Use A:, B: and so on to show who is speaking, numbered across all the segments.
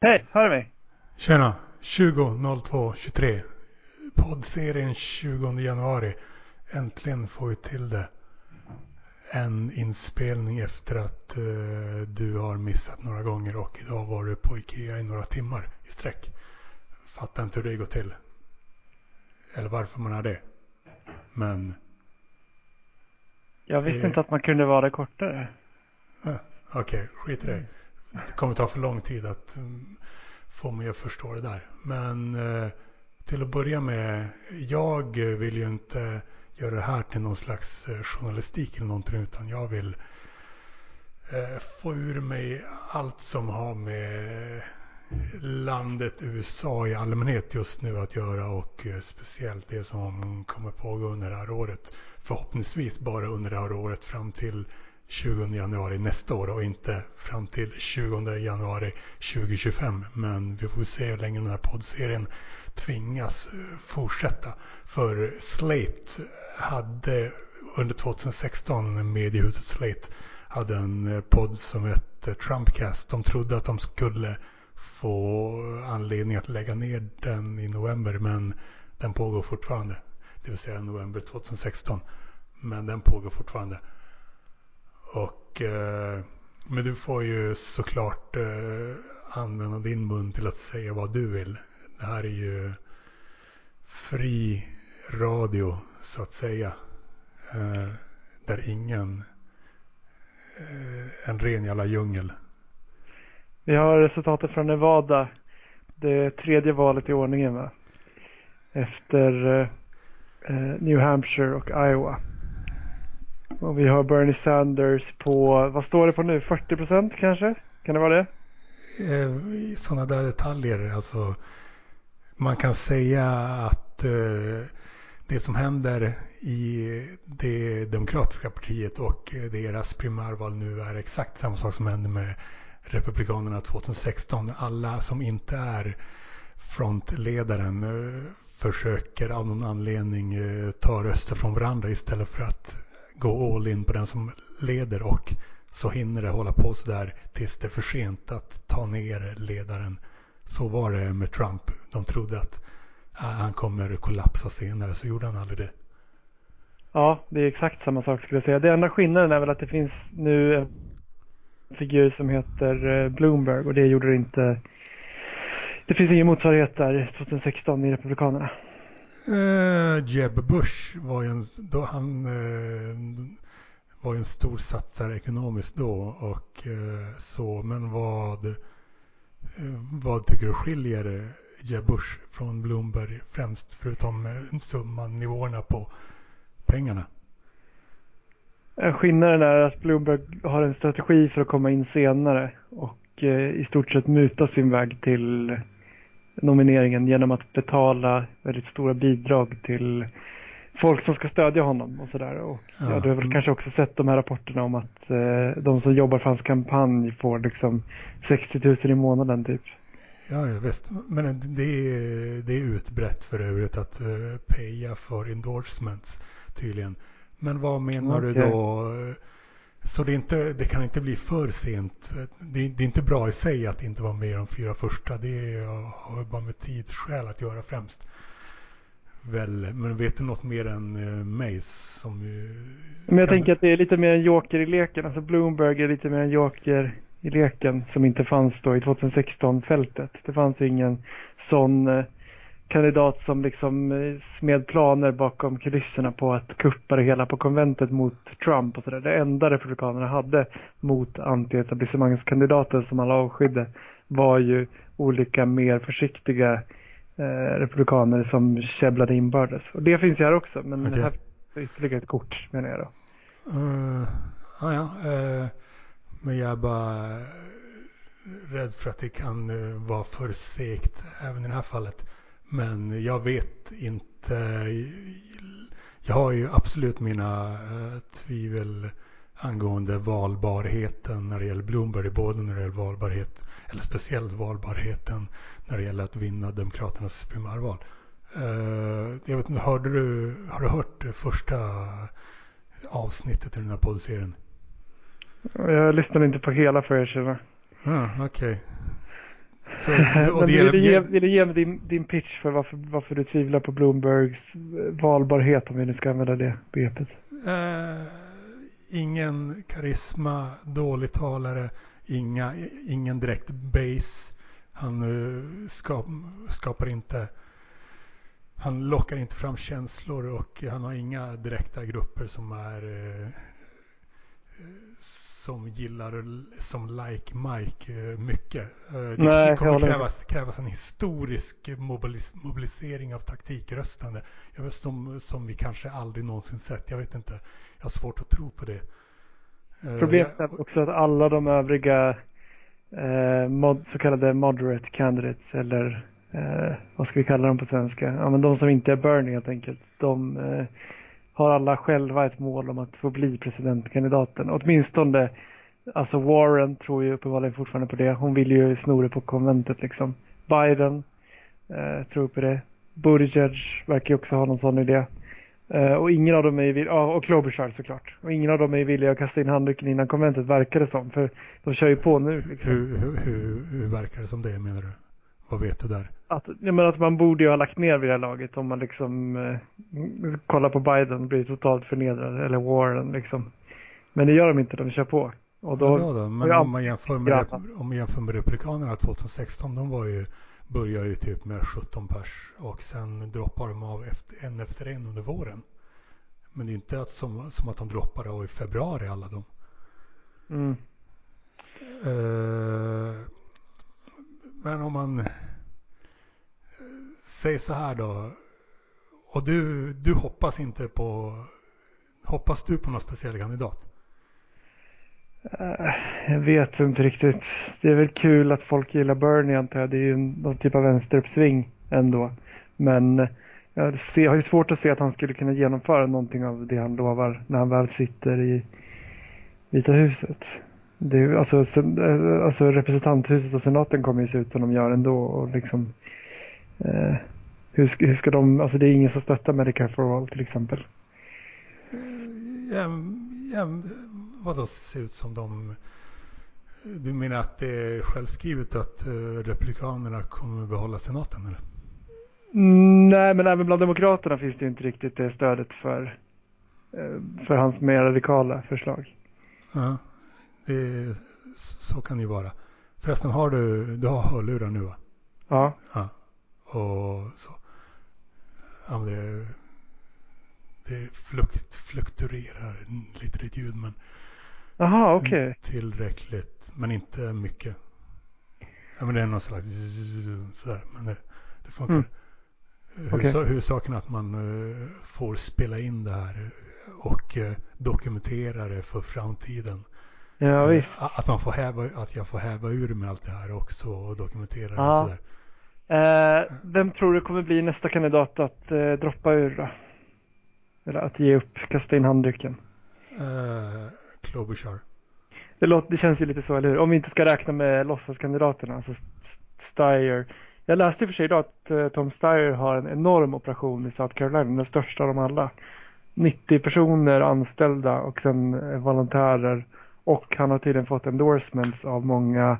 A: Hej, hör du mig?
B: Tjena! 20.02.23. Poddserien 20 januari. Äntligen får vi till det. En inspelning efter att uh, du har missat några gånger och idag var du på Ikea i några timmar i sträck. Fattar inte hur det går till. Eller varför man är det. Men...
A: Jag visste det... inte att man kunde vara kortare.
B: Uh, Okej, skit i det. Det kommer ta för lång tid att mm, få mig att förstå det där. Men eh, till att börja med, jag vill ju inte göra det här till någon slags eh, journalistik eller någonting utan jag vill eh, få ur mig allt som har med landet USA i allmänhet just nu att göra och speciellt det som kommer pågå under det här året. Förhoppningsvis bara under det här året fram till 20 januari nästa år och inte fram till 20 januari 2025. Men vi får se hur länge den här poddserien tvingas eh, fortsätta. För Slate hade under 2016, mediehuset Slate, hade en eh, podd som hette Trumpcast. De trodde att de skulle få anledning att lägga ner den i november men den pågår fortfarande. Det vill säga november 2016. Men den pågår fortfarande. Och, eh, men du får ju såklart eh, använda din mun till att säga vad du vill. Det här är ju fri radio så att säga. Eh, där ingen, eh, en ren jävla djungel.
A: Vi har resultatet från Nevada. Det tredje valet i ordningen va? Efter eh, eh New Hampshire och Iowa. Och vi har Bernie Sanders på, vad står det på nu, 40 procent kanske? Kan det vara det?
B: Eh, Sådana där detaljer, alltså man kan säga att eh, det som händer i det demokratiska partiet och eh, deras primärval nu är exakt samma sak som hände med Republikanerna 2016. Alla som inte är frontledaren försöker av någon anledning ta röster från varandra istället för att gå all in på den som leder och så hinner det hålla på sådär tills det är för sent att ta ner ledaren. Så var det med Trump. De trodde att äh, han kommer kollapsa senare, så gjorde han aldrig det.
A: Ja, det är exakt samma sak skulle jag säga. Det enda skillnaden är väl att det finns nu en figur som heter eh, Bloomberg och det gjorde det inte. Det finns ingen motsvarighet där 2016 i Republikanerna.
B: Uh, Jeb Bush var ju en, då han uh, var en stor satsare ekonomiskt då och uh, så. Men vad, vad tycker du skiljer Jeb Bush från Bloomberg främst förutom summan, nivåerna på pengarna?
A: Skillnaden är att Bloomberg har en strategi för att komma in senare och i stort sett muta sin väg till nomineringen genom att betala väldigt stora bidrag till folk som ska stödja honom och sådär. Och ja. ja, du har väl kanske också sett de här rapporterna om att eh, de som jobbar för hans kampanj får liksom 60 000 i månaden typ.
B: Ja, ja visst. Men det är, det är utbrett för övrigt att uh, peja för endorsements tydligen. Men vad menar okay. du då? Så det, inte, det, kan inte bli för sent. Det, det, är inte bra i sig att inte vara med i de fyra första. Det har bara med tidsskäl att göra främst. Väl, men vet du något mer än uh, mig som... Uh,
A: men jag tänker att det är lite mer en joker i leken. Alltså Bloomberg är lite mer en joker i leken som inte fanns då i 2016-fältet. Det fanns ingen sån uh, kandidat som liksom eh, smed planer bakom kulisserna på att kuppa det hela på konventet mot Trump och sådär. Det enda republikanerna hade mot antietablissemangskandidaten som alla avskydde var ju olika mer försiktiga eh, republikaner som käbblade inbördes. Och det finns ju här också, men okay. här är ytterligare ett kort menar jag då.
B: Uh, ah, ja, uh, men jag är bara rädd för att det kan vara för segt även i det här fallet. Men jag vet inte. Jag har ju absolut mina äh, tvivel angående valbarheten när det gäller Bloomberg. Både när det gäller valbarhet, eller speciellt valbarheten när det gäller att vinna Demokraternas primärval. Uh, jag vet inte, hörde du, har du hört första avsnittet i den här poddserien?
A: Jag lyssnade inte på hela för att erkänna.
B: Ah, Okej. Okay. Så,
A: Men vill, du ge, vill du ge mig din, din pitch för varför, varför du tvivlar på Bloombergs valbarhet om vi nu ska använda det begreppet?
B: eh, ingen karisma, dålig talare, inga, ingen direkt base. Han eh, skap, skapar inte han lockar inte fram känslor och han har inga direkta grupper som är eh, som gillar som like Mike eh, mycket. Eh, det
A: Nej,
B: kommer krävas, krävas en historisk mobilis mobilisering av taktikröstande. Jag vet, som, som vi kanske aldrig någonsin sett. Jag vet inte. Jag har svårt att tro på det. Eh,
A: Problemet är också att alla de övriga eh, mod, så kallade moderate candidates eller eh, vad ska vi kalla dem på svenska? Ja, men de som inte är Bernie helt enkelt. De eh, har alla själva ett mål om att få bli presidentkandidaten. Åtminstone, alltså Warren tror ju uppenbarligen fortfarande på det. Hon vill ju sno det på konventet liksom. Biden eh, tror på det. Buttigieg verkar ju också ha någon sån idé. Eh, och ingen av dem är villiga, ja, och Klobuchar såklart. Och ingen av dem är villiga att kasta in handduken innan konventet verkar det som. För de kör ju på nu liksom.
B: hur, hur, hur, hur verkar det som det menar du? Vad vet du där?
A: Att, jag menar att man borde ju ha lagt ner vid det här laget om man liksom eh, kollar på Biden blir totalt förnedrad. Eller Warren liksom. Men det gör de inte, de kör på. Och då,
B: ja, då, men
A: ja,
B: om man, jämför med,
A: ja.
B: om man jämför med Republikanerna 2016, de var ju, började ju typ med 17 pers och sen droppar de av efter, en efter en under våren. Men det är inte att, som, som att de droppar av i februari alla de.
A: mm,
B: Eh, men om man säger så här då. Och du, du hoppas inte på, hoppas du på någon speciell kandidat?
A: Eh, jag vet inte riktigt. Det är väl kul att folk gillar Bernie antar jag. Det är ju någon typ av vänsteruppsving ändå. Men eh, jag ser, har ju svårt att se att han skulle kunna genomföra någonting av det han lovar när han väl sitter i Vita huset. Det är, alltså, eh, alltså representanthuset och senaten kommer ju se ut som de gör ändå. Och liksom, eh, hur, hur ska de, alltså det är ingen som stöttar Medicare for All till exempel.
B: Ja, ja, vadå se ut som de... Du menar att det är självskrivet att eh, Republikanerna kommer behålla senaten eller?
A: Mm, nej, men även bland demokraterna finns det ju inte riktigt det stödet för, eh, för hans mer radikala förslag.
B: Ja, det, så kan det ju vara. Förresten, har du, du har hörlurar nu va?
A: Ja,
B: Ja. Och så. Ja, det, det flukt, fluktuerar lite ditt ljud men
A: jaha, okej.
B: tillräckligt. Men inte mycket. Ja, men det är någon slags sådär. Men det, det funkar.
A: Mm.
B: Huvudsa- Huvudsaken är att man eh, får spela in det här och eh, dokumentera det för framtiden.
A: Ja,
B: Eh,
A: visst.
B: Att, man får häva, att jag får häva ur med allt det här också och dokumentera det
A: Ja.
B: och sådär.
A: Eh, vem tror du kommer bli nästa kandidat att eh, droppa ur då? Eller att ge upp, kasta in handduken?
B: Eh, Klobuchar.
A: Det, låter, det känns ju lite så, eller hur? Om vi inte ska räkna med låtsaskandidaterna, alltså St- Steyer. Jag läste i och för sig idag att eh, Tom Steyer har en enorm operation i South Carolina, den största av dem alla. 90 personer anställda och sen eh, volontärer. Och han har tydligen fått endorsements av många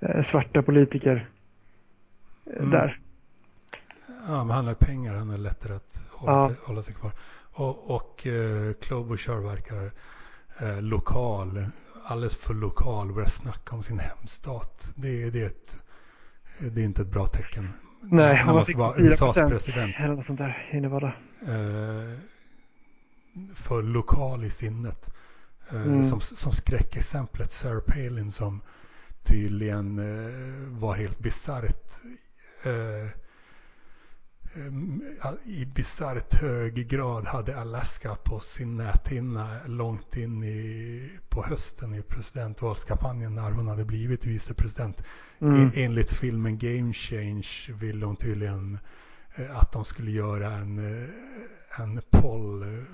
A: eh, svarta politiker
B: Mm.
A: där.
B: Ja, men han har pengar. Han är lättare att hålla,
A: Ja.
B: sig, hålla sig kvar. Och, och eh, Klobuchar verkar eh, lokal. Alldeles för lokal. Börjar snacka om sin hemstat. Det, det, är ett, det är inte ett bra tecken.
A: Nej,
B: han
A: han
B: måste
A: fick
B: vara
A: 4
B: USAs president.
A: eller något sånt där i Nevada.
B: Eh, för lokal i sinnet. Eh,
A: Mm.
B: som, som skräckexemplet Sarah Palin som tydligen eh, var helt bisarrt. Eh, em, I bisarrt hög grad hade Alaska på sin näthinna långt in i, på hösten i presidentvalskampanjen när hon hade blivit vicepresident.
A: Mm.
B: En, enligt filmen Game Change ville hon tydligen eh, att de skulle göra en, eh, en poll, eh,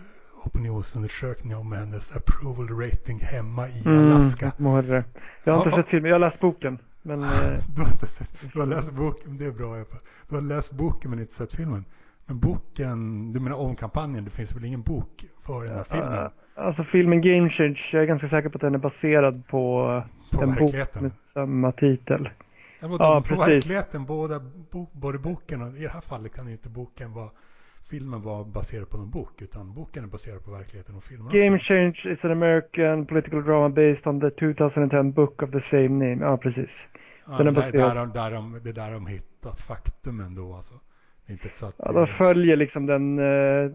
B: opinionsundersökning om hennes approval rating hemma i Alaska.
A: Mm, må det. jag har inte sett filmen, jag har läst boken. Men eh,
B: Du har inte sett, du har läst boken, det är bra. Eppa. Du har läst boken men inte sett filmen. Men boken, du menar om kampanjen, det finns väl ingen bok för den här filmen?
A: eh, alltså filmen Game Change, jag är ganska säker på att den är baserad på
B: På
A: en bok med samma titel.
B: Ja, på
A: Ja, precis.
B: verkligheten, båda, bo, både boken och i det här fallet kan ju inte boken vara filmen vara baserad på någon bok utan boken är baserad på verkligheten och filmen
A: Game
B: också.
A: Change is an American political drama based on the 2010 book of the same name. Ja, precis.
B: Ja,
A: den är baserad-
B: där, där, de, det är där de hittat faktumen då alltså. Inte så att
A: Ja, de följer liksom den, eh,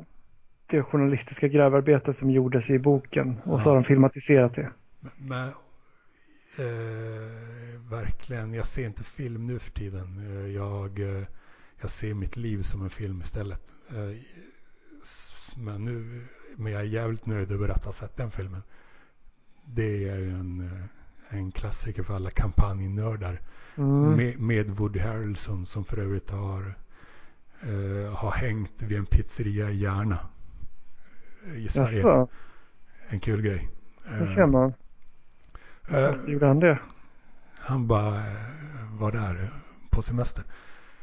A: det journalistiska grävarbete som gjordes i boken och så
B: Ja.
A: har de filmatiserat det.
B: Men eh, verkligen, jag ser inte film nu för tiden. Eh, Jag, eh, jag ser mitt liv som en film istället. Eh, men, nu, men jag är jävligt nöjd över att ha sett den filmen. Det är en, eh, en klassiker för alla kampanjnördar.
A: Mm.
B: Med, med Woody Harrelson som för övrigt har, eh, har hängt vid en pizzeria i Järna. I Sverige.
A: Jaså,
B: En kul grej.
A: det ser man. Varför gjorde han det?
B: Han bara var där på semester.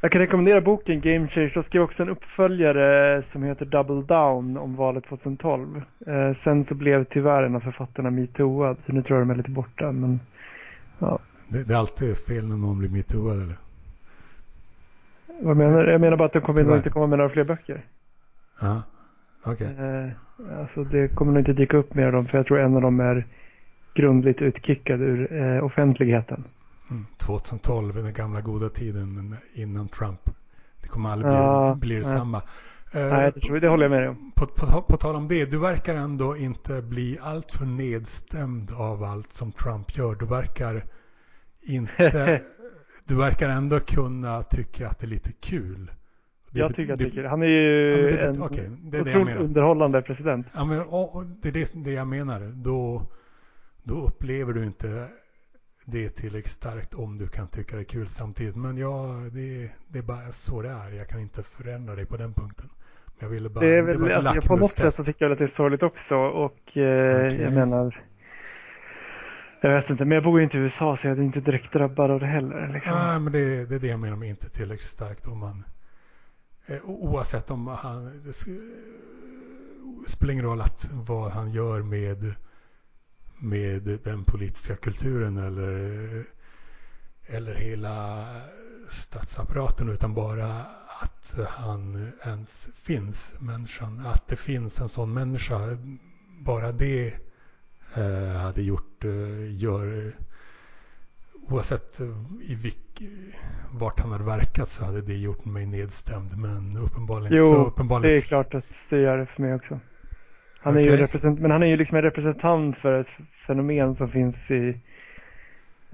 A: Jag kan rekommendera boken Game Change. De skrev också en uppföljare som heter Double Down om valet 2012. Eh, sen så blev tyvärr en av författarna metooad så nu tror jag de är lite borta. Men
B: Det, det är alltid fel när någon blir metooad eller?
A: vad menar du? Jag menar bara att de kommer
B: Tyvärr.
A: inte komma med några fler böcker.
B: Ja, okej.
A: Eh, alltså det kommer nog inte dyka upp mer av dem för jag tror en av dem är grundligt utkickad ur eh, offentligheten.
B: Mm. 2012, den gamla goda tiden innan Trump. Det kommer aldrig bli,
A: Ja,
B: bli
A: nej.
B: detsamma. Eh,
A: Nej, det, tror jag, det håller jag med om.
B: På, på, på tal om det, du verkar ändå inte bli alltför nedstämd av allt som Trump gör. Du verkar inte... du verkar ändå kunna tycka att det är lite kul. Det
A: jag tycker att det är
B: det-
A: kul. Han är ju
B: Ja, det-
A: en
B: okej, det är det jag
A: otroligt
B: menar.
A: underhållande president.
B: Ja, men, och, det är det, det jag menar. Då, då upplever du inte det tillräckligt starkt om du kan tycka det är kul samtidigt. Men ja, det, det är bara så det är. Jag kan inte förändra dig på den punkten. Men jag ville bara...
A: Det är väl,
B: ett
A: alltså, på något sätt så tycker jag att det är sorgligt också och eh,
B: Okej.
A: jag menar jag vet inte, men jag bor ju inte i USA så jag är inte direkt drabbad av det heller. Liksom.
B: Nej, men det, det är det jag menar med inte tillräckligt starkt. Om man, eh, oavsett om han... Det spelar ingen roll att, vad han gör med, med den politiska kulturen eller, eller hela statsapparaten utan bara att han ens finns, människan. Att det finns en sån människa. Bara det eh, hade gjort, eh, gör oavsett eh, i vilk, vart han hade verkat så hade det gjort mig nedstämd. Men uppenbarligen
A: Jo,
B: så uppenbarligen
A: Det är klart att det gör det för mig också. Han är ju represent, men han är ju liksom en representant för ett fenomen som finns i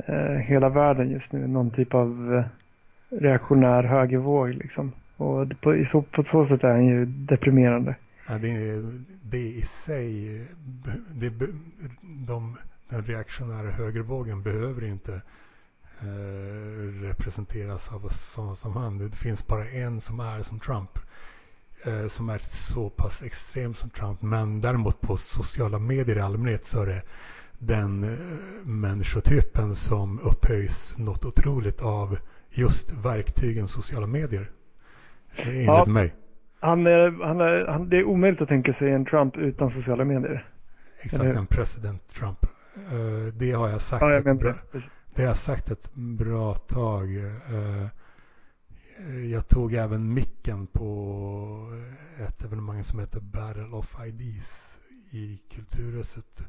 A: eh, hela världen just nu. Någon typ av eh, reaktionär högervåg liksom. Och på, i så, på så sätt är han ju deprimerande.
B: Ja, det, det i sig, det, de, den reaktionära högervågen behöver inte eh, representeras av sådana som han. Det finns bara en som är som Trump. Eh, som är så pass extrem som Trump. Men däremot på sociala medier i allmänhet så är det den eh, människotypen som upphöjs något otroligt av just verktygen sociala medier. Eh, Enligt
A: Ja.
B: mig.
A: Han är, han är, han, det är omöjligt att tänka sig en Trump utan sociala medier.
B: Exakt, en president Trump. Det har jag sagt
A: Ja, jag
B: ett bra,
A: det.
B: Har jag sagt ett bra tag. Jag tog även micken på ett evenemang som heter Battle of IDs i Kulturhuset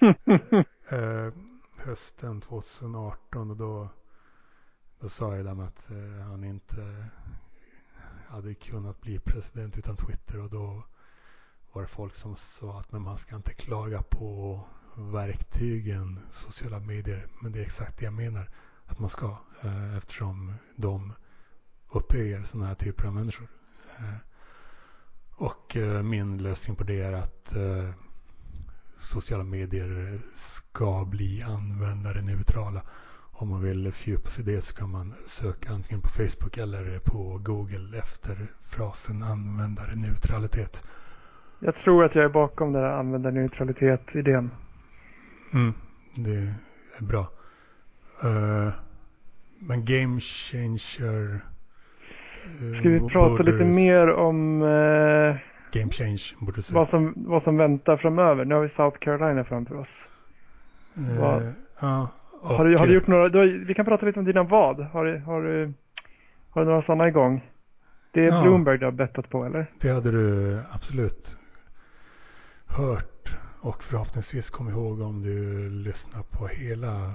B: eh, hösten 2018 och då, då sa jag det med att eh, han inte hade kunnat bli president utan Twitter och då var det folk som sa att men man ska inte klaga på verktygen sociala medier. Men det är exakt det jag menar att man ska eh, eftersom de upphöjer sådana här typer av människor. Eh, och eh, min lösning på det är att eh, sociala medier ska bli användare neutrala. Om man vill fördjupa sig i det så kan man söka antingen på Facebook eller på Google efter frasen användare neutralitet.
A: Jag tror att jag är bakom den här användarneutralitet-idén.
B: Mm, det är bra. Eh, men Game Changer... eh,
A: Ska vi
B: bo-
A: prata
B: borde
A: lite mer om eh,
B: Game Change borde säga.
A: vad, som, vad som väntar framöver? Nu har vi South Carolina framför oss.
B: Eh,
A: vad-
B: ja,
A: Och, har, du, har du gjort några, du har, vi kan prata lite om dina vad. Har, du, har, du, har du några sådana igång? Det är ja, Bloomberg du har bettat på eller?
B: Det hade du absolut hört och förhoppningsvis kom ihåg om du lyssnar på hela.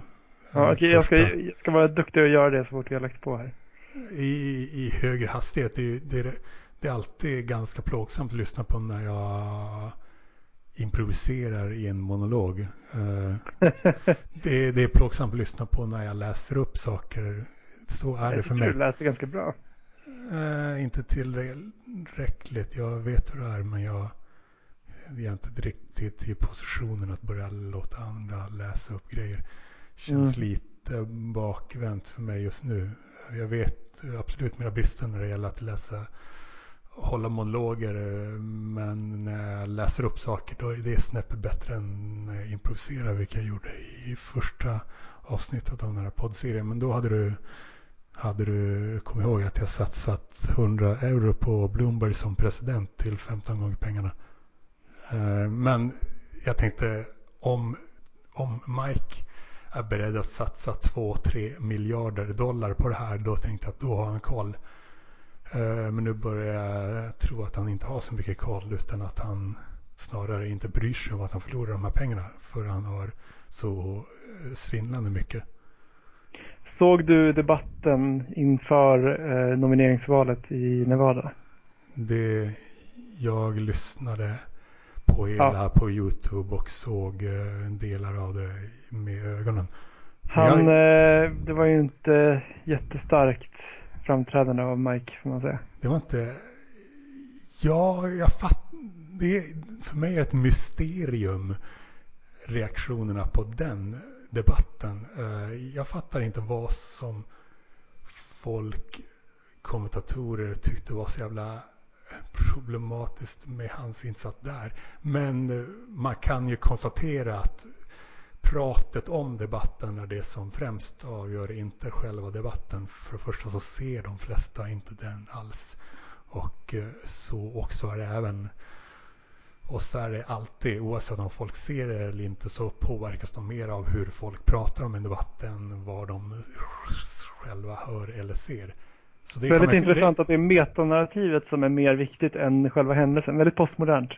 A: Ja, okay, jag, ska, jag ska vara duktig och göra det så fort vi har lagt på här.
B: I, i högre hastighet. Det, det, det är alltid ganska plågsamt att lyssna på när jag improviserar i en monolog. Eh, det, det är plågsamt att lyssna på när jag läser upp saker. Så är det för mig.
A: Du läser ganska bra.
B: Uh, inte tillräckligt. Jag vet hur det är men jag, jag är inte riktigt i positionen att börja låta andra läsa upp grejer. Känns mm. lite bakvänt för mig just nu. Jag vet absolut mina brister när det gäller att läsa hålla monologer men när jag läser upp saker då är det snäppet bättre än när jag improviserar vilket jag gjorde i första avsnittet av den här poddserien. Men då hade du, hade du kommit ihåg att jag satsat 100 euro på Bloomberg som president till 15 gånger pengarna. Eh, men jag tänkte om, om Mike är beredd att satsa 2-3 miljarder dollar på det här då tänkte jag att då har han koll. Eh, men nu börjar jag tro att han inte har så mycket koll utan att han snarare inte bryr sig om att han förlorar de här pengarna för han har så eh, svindlande mycket.
A: Såg du debatten inför eh, nomineringsvalet i Nevada?
B: Det, jag lyssnade på hela ja. på YouTube och såg delar av det med ögonen.
A: Han, jag... det var ju inte jättestarkt framträdande av Mike får man säga.
B: Det var inte... Ja, jag fattar. Det för mig är ett mysterium reaktionerna på den debatten. Eh, jag fattar inte vad som folk, kommentatorer tyckte var så jävla problematiskt med hans insats där. Men eh, man kan ju konstatera att pratet om debatten är det som främst avgör, inte själva debatten. För det första så ser de flesta inte den alls. Och eh, så också är det även och så är det alltid, oavsett om folk ser det eller inte, så påverkas de mer av hur folk pratar om en debatt än vad de själva hör eller ser.
A: Så det är väldigt intressant det... att det är metanarrativet som är mer viktigt än själva händelsen. Väldigt postmodernt.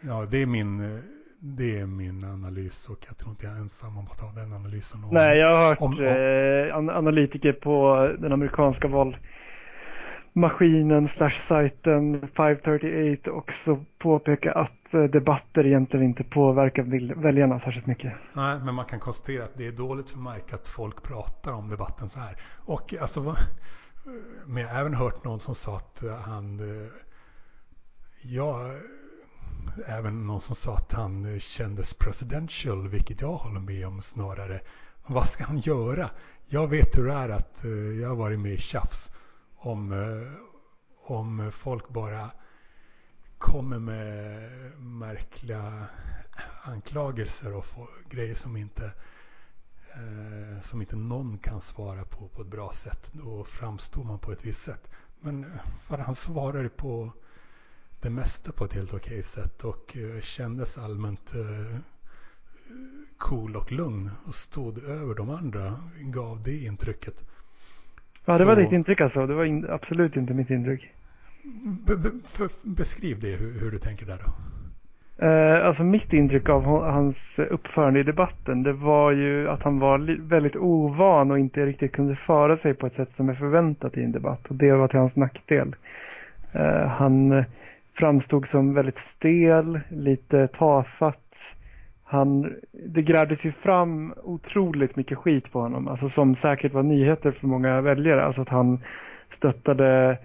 B: Ja, det är min eh, det är min analys och jag tror inte jag är ensam om att ha den analysen. Om,
A: Nej, jag har hört om, om, eh, analytiker på den amerikanska valmaskinen slash sajten 538 också påpeka att eh, debatter egentligen inte påverkar väljarna särskilt mycket.
B: Nej, men man kan konstatera att det är dåligt för Mike att folk pratar om debatten så här. Och alltså, men jag har även hört någon som sa att han, eh, ja, även någon som sa att han eh, kändes presidential, vilket jag håller med om snarare. Vad ska han göra? Jag vet hur det är att eh, jag har varit med i tjafs om, eh, om folk bara kommer med märkliga anklagelser och grejer som inte, eh, som inte någon kan svara på på ett bra sätt. Då framstår man på ett visst sätt. Men för han svarade på det mesta på ett helt okej sätt och eh, kändes allmänt eh, cool och lugn och stod över de andra. Gav det intrycket.
A: Ja, det var ditt intryck alltså. Det var in, absolut inte mitt intryck.
B: Be, be, för, beskriv det, hur, hur, du tänker där då.
A: Eh, alltså mitt intryck av hans uppförande i debatten det var ju att han var väldigt ovan och inte riktigt kunde föra sig på ett sätt som är förväntat i en debatt. Och det var till hans nackdel. Eh, han framstod som väldigt stel, lite tafatt. Han, det grävdes ju fram otroligt mycket skit på honom, alltså som säkert var nyheter för många väljare. Alltså att han stöttade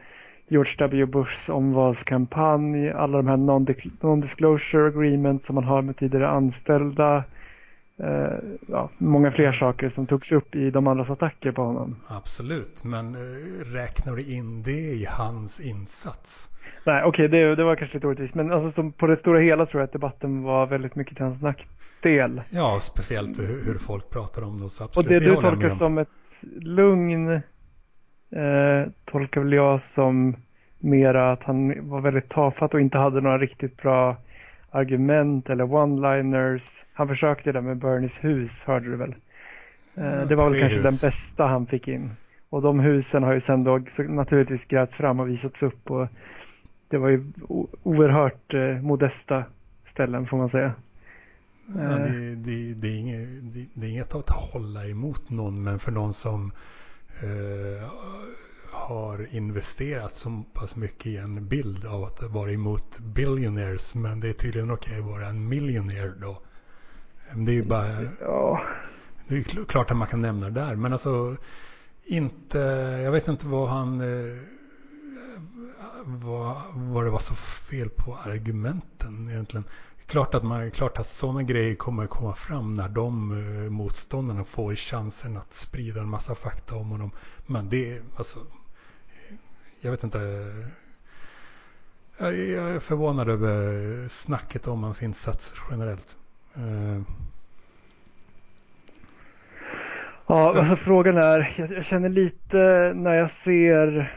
A: George W. Bushs omvalskampanj, alla de här non-disclosure agreements som man har med tidigare anställda. Eh, ja, många fler saker som togs upp i de andras attacker på honom.
B: Absolut, men eh, räknar du in det i hans insats?
A: Nej, okej, okay, det, det, var kanske lite orättvist. Men alltså, på det stora hela tror jag att debatten var väldigt mycket till hans nackdel.
B: Ja, speciellt hur, hur folk pratar om det. Så
A: absolut, och det, det du tolkar som ett lugn eh, tolkar väl jag som mera att han var väldigt tafatt och inte hade några riktigt bra argument eller one-liners. Han försökte det med Bernies hus, hörde du väl? Eh, det var väl kanske
B: hus.
A: den bästa han fick in. Och de husen har ju sen då naturligtvis grävts fram och visats upp. Och det var ju oerhört eh, modesta ställen får man säga.
B: Ja,
A: Eh.
B: det, det, det, är inget, det, det är inget att hålla emot någon, men för någon som eh, har investerat så pass mycket i en bild av att vara emot billionaires, men det är tydligen okej att vara en millionaire då. Det är ju bara,
A: Ja,
B: det är kl- klart att man kan nämna det där, men alltså inte, jag vet inte vad han, eh, vad, vad det var så fel på argumenten egentligen. Klart att, man, klart att sådana grejer kommer att komma fram när de eh, motståndarna får chansen att sprida en massa fakta om honom. Men det alltså, jag vet inte. Jag, jag är förvånad över snacket om hans insats generellt. Eh,
A: ja alltså frågan är, jag, jag känner lite när jag ser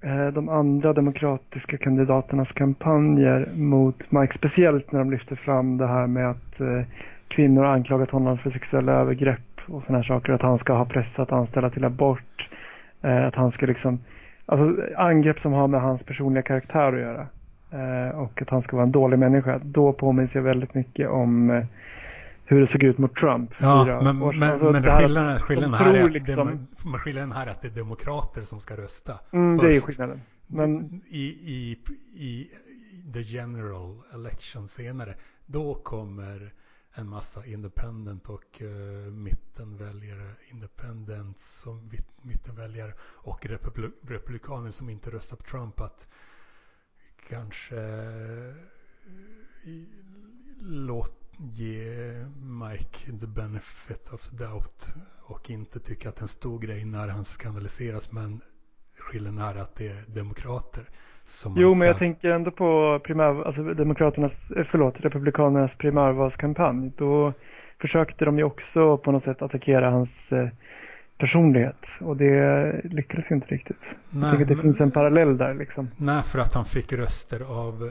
A: eh, de andra demokratiska kandidaternas kampanjer mot Mike, speciellt när de lyfter fram det här med att eh, kvinnor anklagat honom för sexuella övergrepp och sådana här saker, att han ska ha pressat anställda till abort, eh, att han ska liksom, alltså angrepp som har med hans personliga karaktär att göra. Eh, och att han ska vara en dålig människa. Då påminns jag väldigt mycket om eh, hur det såg ut mot Trump. för
B: Ja,
A: fyra
B: men,
A: år sedan.
B: men,
A: Alltså,
B: men skillnaden, skillnaden,
A: de
B: här är att
A: liksom-
B: skillnaden här är att det är demokrater som ska rösta.
A: Mm, det är skillnaden. Men
B: I, i, i the general election senare, då kommer en massa independent och uh, mittenväljare, independents som mittenväljare och republi- republikaner som inte röstar på Trump att kanske uh, låt ge Mike the benefit of the doubt och inte tycka att det är en stor grej när han skandaliseras men skillnaden är att det är demokrater som
A: Jo,
B: man
A: men jag
B: ska-
A: tänker ändå på primär, alltså Demokraternas, förlåt, Republikanernas primärvalskampanj. Då försökte de ju också på något sätt attackera hans eh, personlighet och det lyckades ju inte riktigt.
B: Nej,
A: jag att det
B: men-
A: finns en parallell där liksom.
B: Nej, för att han fick röster av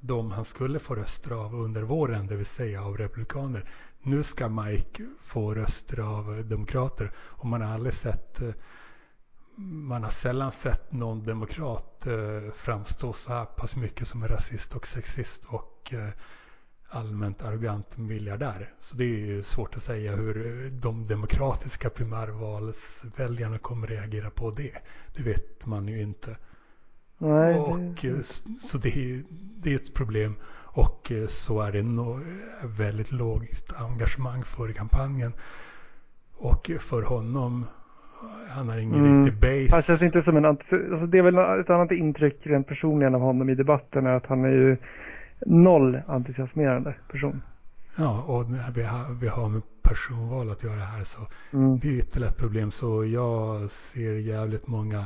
B: de han skulle få röster av under våren, det vill säga av republikaner. Nu ska Mike få röster av demokrater och man har aldrig sett eh, man har sällan sett någon demokrat eh, framstå så här pass mycket som en rasist och sexist och eh, allmänt arrogant miljardär. Så det är ju svårt att säga hur eh, de demokratiska primärvalsväljarna kommer reagera på det. Det vet man ju inte.
A: Nej,
B: Och,
A: det,
B: eh, så det är, det är ett problem. Och eh, så är det no, väldigt lågt engagemang för kampanjen. Och för honom, han har ingen
A: Mm.
B: riktig base.
A: han känns inte som en alltså det är väl ett annat intryck rent personligen av honom i debatten är att han är ju noll entusiasmerande person.
B: Ja, och när vi har, vi har med personval att göra här så
A: Mm.
B: det är ytterligare ett problem. Så jag ser jävligt många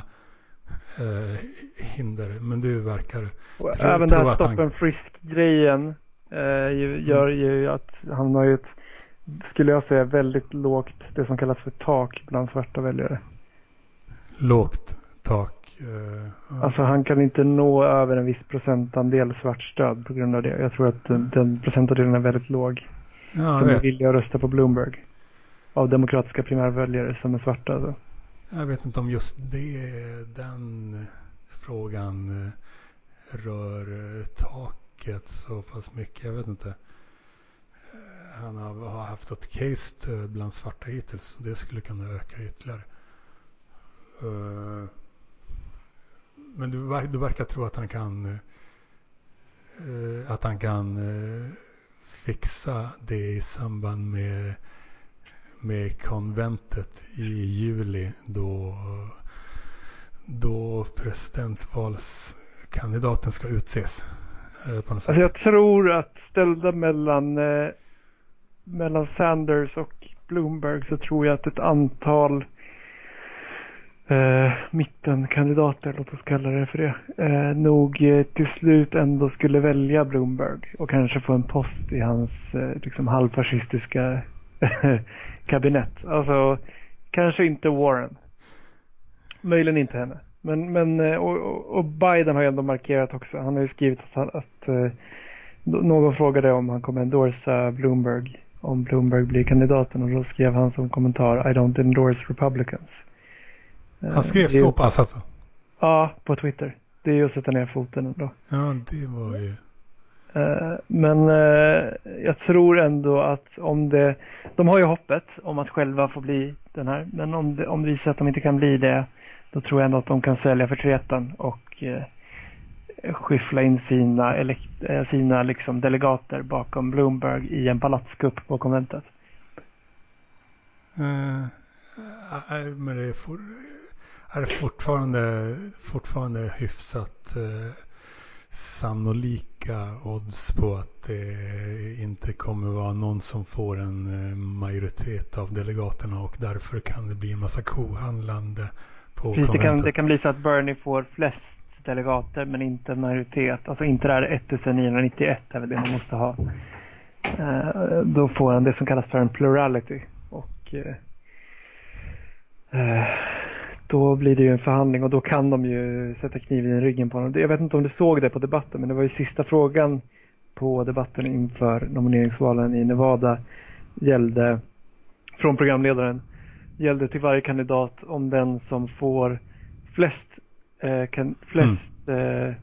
B: eh, hinder. Men du verkar...
A: Och även den här
B: att
A: stop
B: han-
A: frisk-grejen eh, gör ju att han har ju ett, skulle jag säga, väldigt lågt, det som kallas för tak bland svarta väljare.
B: Lågt tak. Eh.
A: Alltså han kan inte nå över en viss procentandel svart stöd på grund av det. Jag tror att den, den procentandelen är väldigt låg.
B: ja,
A: som är villiga att rösta på Bloomberg. Av demokratiska primärväljare som är svarta alltså.
B: Jag vet inte om just det, den frågan eh, rör eh, taket så pass mycket. Jag vet inte. Han har, haft ett case eh, bland svarta hittills. Det skulle kunna öka ytterligare. Eh, men du, ver- du verkar tro att han kan eh, att han kan fixa det i samband med med konventet i juli då, då presidentvalskandidaten ska utses. På något sätt.
A: Alltså jag tror att ställda mellan, mellan Sanders och Bloomberg så tror jag att ett antal eh, mittenkandidater, låt oss kalla det för det, eh, nog eh, till slut ändå skulle välja Bloomberg och kanske få en post i hans eh, liksom halvfascistiska kabinett. Alltså kanske inte Warren. Möjligen inte henne. Men, men eh, och, och- Biden har ju ändå markerat också. Han har ju skrivit att, han, att eh, någon frågade om han kommer endorsa Bloomberg om Bloomberg blir kandidaten och då skrev han som kommentar I don't endorse Republicans.
B: Han skrev så pass alltså?
A: Ja, på Twitter. Det är ju att sätta ner foten ändå.
B: Ja, det var ju...
A: Men jag tror ändå att om det, de har ju hoppet om att själva få bli den här, men om det, om det visar att de inte kan bli det, då tror jag ändå att de kan svälja förtreten och skyffla in sina, sina liksom delegater bakom Bloomberg i en palatskupp på konventet.
B: Uh, men det är, for, är det fortfarande, fortfarande hyfsat uh, sannolika odds på att det inte kommer vara någon som får en majoritet av delegaterna och därför kan det bli en massa kohandlande på
A: Precis, det kan, det kan bli så att Bernie får flest delegater men inte en majoritet. Alltså inte det här 1991 är väl det man måste ha. Eh, då får han det som kallas för en plurality. Och eh, eh, då blir det ju en förhandling och då kan de ju sätta kniven i ryggen på honom. Jag vet inte om du såg det på debatten men det var ju sista frågan på debatten inför nomineringsvalen i Nevada gällde från programledaren gällde till varje kandidat om den som får flest eh, kan, flest mm. eh,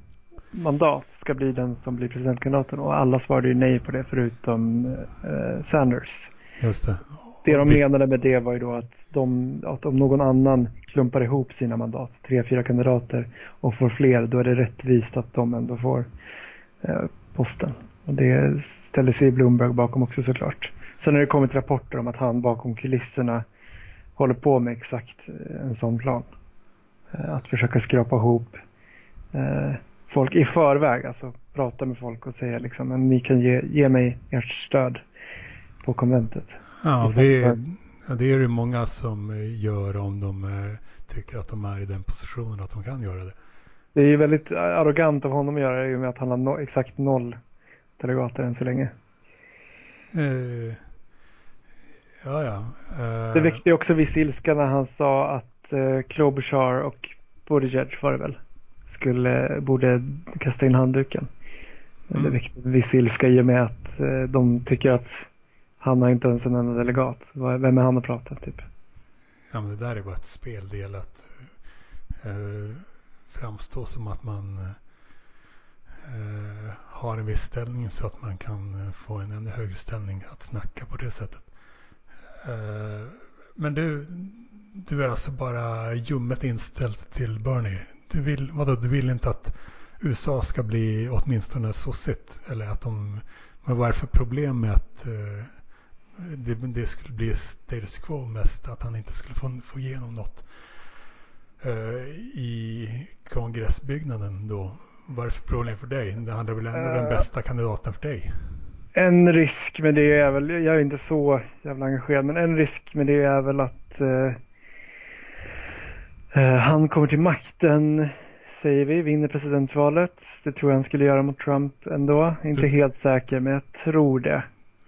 A: mandat ska bli den som blir presidentkandidaten och alla svarade ju nej på det förutom eh, Sanders.
B: Just det.
A: Det de menade med det var ju då att, de, att om någon annan klumpar ihop sina mandat, tre, fyra kandidater och får fler, då är det rättvist att de ändå får eh, posten. Och det ställer sig Bloomberg bakom också såklart. Sen har det kommit rapporter om att han bakom kulisserna håller på med exakt en sån plan. Eh, att försöka skrapa ihop eh, folk i förväg, alltså prata med folk och säga liksom, men ni kan ge, ge mig ert stöd på konventet.
B: Ja, det är, det är det många som gör om de eh, tycker att de är i den positionen att de kan göra det.
A: Det är ju väldigt arrogant av honom att göra det i och med att han har no exakt noll delegater än så länge.
B: Uh, ja, ja.
A: Uh, det väckte också viss ilska när han sa att eh, Klobuchar och Buttigieg var det väl, skulle, borde kasta in handduken. Mm. Det väckte en viss ilska i och med att eh, de tycker att han har inte ens en enda delegat. Vem är han att prata typ?
B: Ja men det där är bara ett speldel att eh, framstå som att man eh, har en viss ställning så att man kan få en ännu högre ställning att snacka på det sättet. Eh, men du, du är alltså bara ljummet inställd till Bernie. Du vill, vadå, du vill inte att USA ska bli åtminstone sossigt? Eller att de, men vad är det för problem med att uh, det, det, skulle bli status quo mest? Att han inte skulle få, få igenom något uh, i kongressbyggnaden då? Vad är det för problem för dig? Det hade väl ändå uh, den bästa kandidaten för dig?
A: En risk med det är väl, jag är inte så jävla engagerad, men en risk med det är väl att uh, Eh, han kommer till makten, säger vi, vinner presidentvalet. Det tror jag han skulle göra mot Trump ändå. Inte du... helt säker, men jag tror det.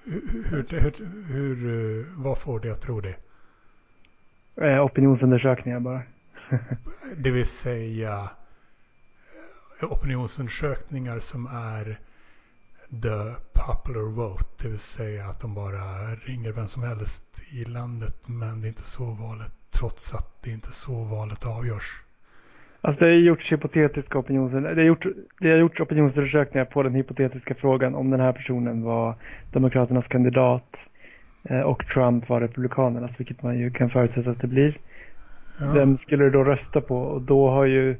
B: Hur, hur, hur, eh, vad får dig att tro det?
A: Eh, opinionsundersökningar bara.
B: det vill säga opinionsundersökningar som är the popular vote. Det vill säga att de bara ringer vem som helst i landet men det är inte så valet trots att det inte är så valet avgörs.
A: Alltså det har gjorts hypotetiska opinions... Det har, gjort, det har gjorts opinionsundersökningar på den hypotetiska frågan om den här personen var Demokraternas kandidat eh, och Trump var Republikanernas, vilket man ju kan förutsätta att det blir. Ja. Vem skulle du då rösta på? Och då har ju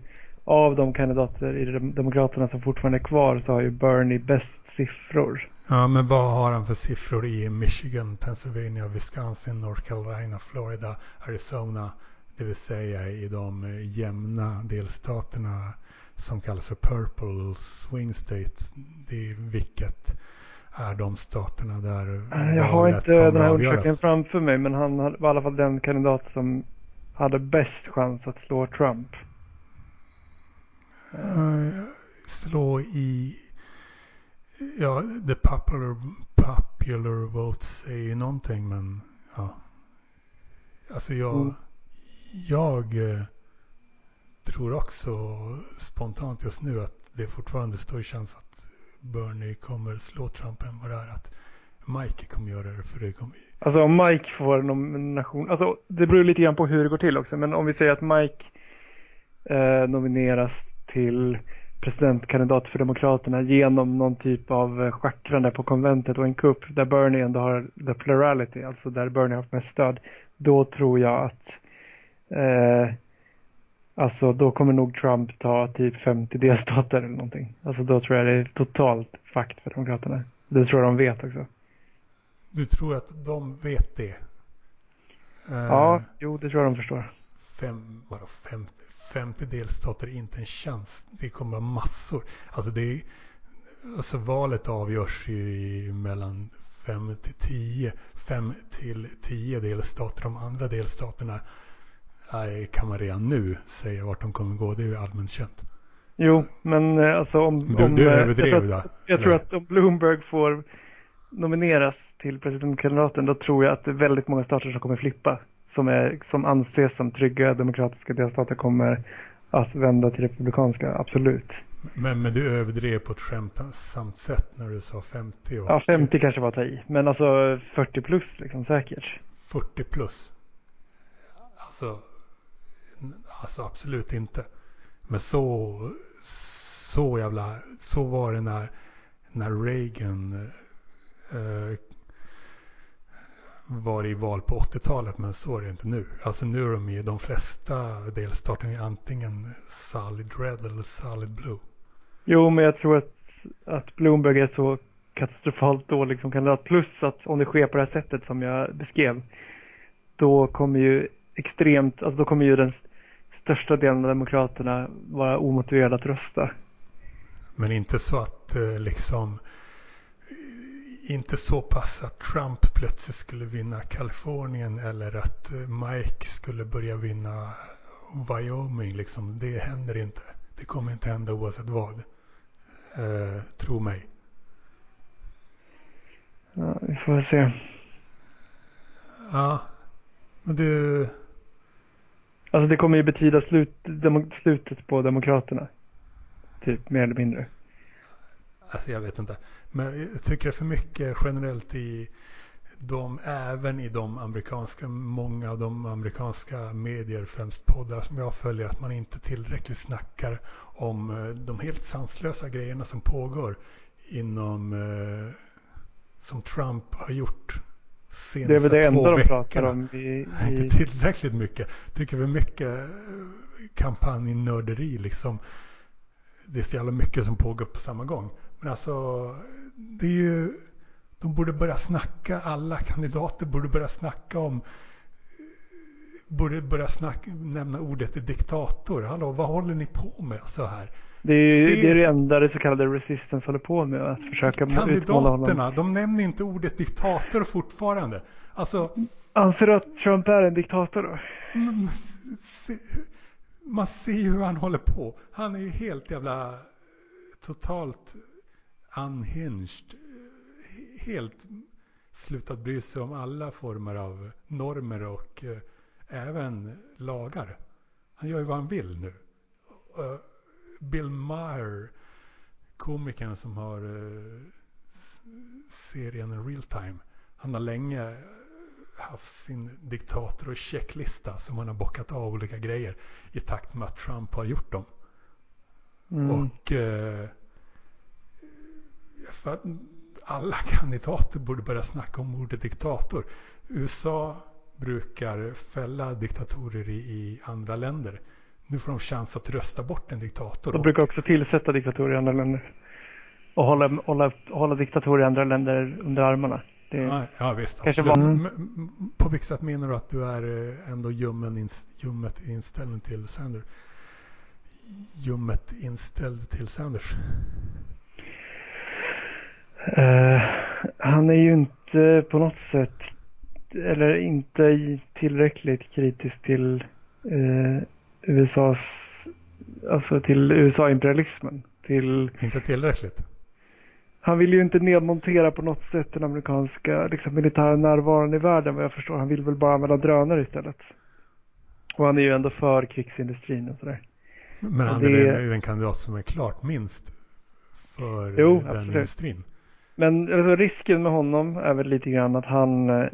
A: av de kandidater i Demokraterna som fortfarande är kvar så har ju Bernie bäst siffror.
B: Ja, men vad har han för siffror i Michigan, Pennsylvania, Wisconsin, North Carolina, Florida, Arizona? Det vill säga i de jämna delstaterna som kallas för Purple Swing States. Det är vilket är de staterna där
A: Jag har inte den här undersökningen framför mig men han var i alla fall den kandidat som hade bäst chans att slå Trump.
B: Uh, slå i Ja, the popular, popular votes är ju någonting men ja. Alltså jag, mm. jag eh, tror också spontant just nu att det fortfarande står i chans att Bernie kommer slå Trump än vad det är att Mike kommer göra det för det kommer
A: Alltså om Mike får nomination, alltså det beror lite grann på hur det går till också, men om vi säger att Mike eh, nomineras till presidentkandidat för Demokraterna genom någon typ av eh, schackrande på konventet och en kupp där Bernie ändå har the plurality, alltså där Bernie har haft mest stöd, då tror jag att eh, alltså då kommer nog Trump ta typ 50 delstater eller någonting. Alltså då tror jag det är totalt fakt för Demokraterna. Det tror jag de vet också.
B: Du tror att de vet det?
A: Ja, uh, jo det tror jag de förstår.
B: Fem, vadå, 50, 50 delstater inte en chans. Det kommer vara massor. Alltså, det är, alltså valet avgörs ju mellan 5 till 10. 5 till 10 delstater. De andra delstaterna kan man redan nu säga vart de kommer gå. Det är ju allmänt känt.
A: Jo, men eh, alltså om...
B: Du,
A: om,
B: du
A: eh,
B: överdrev
A: jag tror, att, jag tror att om Bloomberg får nomineras till presidentkandidaten då tror jag att det är väldigt många stater som kommer flippa. Som, är, som anses som trygga demokratiska delstater kommer att vända till republikanska, absolut.
B: Men, men du överdrev på ett skämtsamt sätt när du sa 50? Och
A: ja, 50 kanske var att ta i. Men alltså 40 plus liksom säkert.
B: 40 plus? Alltså, alltså absolut inte. Men så, så jävla, så var det när, när Reagan eh, var i val på 80-talet men så är det inte nu. Alltså nu är de i de flesta delstaterna antingen solid red eller solid blue.
A: Jo, men jag tror att, att Bloomberg är så katastrofalt dålig som kandidat. Plus att om det sker på det här sättet som jag beskrev. Då kommer ju extremt, alltså då kommer ju den största delen av demokraterna vara omotiverade att rösta.
B: Men inte så att eh, liksom inte så pass att Trump plötsligt skulle vinna Kalifornien eller att eh, Mike skulle börja vinna Wyoming. Liksom. Det händer inte. Det kommer inte hända oavsett vad. Eh, tro mig.
A: Ja, vi får se.
B: Ja, men du...
A: Alltså det kommer ju betyda slut, slutet på Demokraterna. Typ mer eller mindre.
B: Alltså jag vet inte. Men jag tycker det är för mycket generellt i de, även i de amerikanska, många av de amerikanska medier, främst poddar som jag följer, att man inte tillräckligt snackar om eh, de helt sanslösa grejerna som pågår inom, eh, som Trump har gjort
A: senaste Det är väl det enda de pratar om i, i...
B: Inte tillräckligt mycket. Tycker vi mycket eh, kampanjnörderi liksom. Det är så jävla mycket som pågår på samma gång. Men alltså, det är ju, de borde börja snacka, alla kandidater borde börja snacka om, borde börja snacka, nämna ordet diktator. Hallå, vad håller ni på med så här?
A: Det är, ju, det är det enda det så kallade resistance håller på med, att försöka
B: Kandidaterna, de nämner inte ordet diktator fortfarande. Alltså,
A: Anser du att Trump är en diktator då?
B: Man ser ju hur han håller på. Han är ju helt jävla totalt unhinged. Helt slutat bry sig om alla former av normer och eh, även lagar. Han gör ju vad han vill nu. Uh, Bill Maher, komikern som har uh, serien Real Time. Han har länge haft sin diktator och checklista som han har bockat av olika grejer i takt med att Trump har gjort dem. Mm. Och uh, för att alla kandidater borde börja snacka om ordet diktator. USA brukar fälla diktatorer i, i andra länder. Nu får de chans att rösta bort en diktator.
A: De brukar också tillsätta diktatorer i andra länder. Och hålla, hålla, hålla diktatorer i andra länder under armarna.
B: Det ja, ja visst. Kanske var... På vilket sätt menar du att du är eh, ändå ljummen, ljummet inställd till Sanders? Ljummet inställd till Sanders?
A: Uh, han är ju inte på något sätt, eller inte tillräckligt kritisk till uh, USAs, alltså till USA-imperialismen. Till...
B: Inte tillräckligt?
A: Han vill ju inte nedmontera på något sätt den amerikanska liksom, militära närvaron i världen vad jag förstår. Han vill väl bara använda drönare istället. Och han är ju ändå för krigsindustrin och sådär.
B: Men han det... är ju en kandidat som är klart minst för jo, den absolut. industrin.
A: Men alltså, risken med honom är väl lite grann att han eh,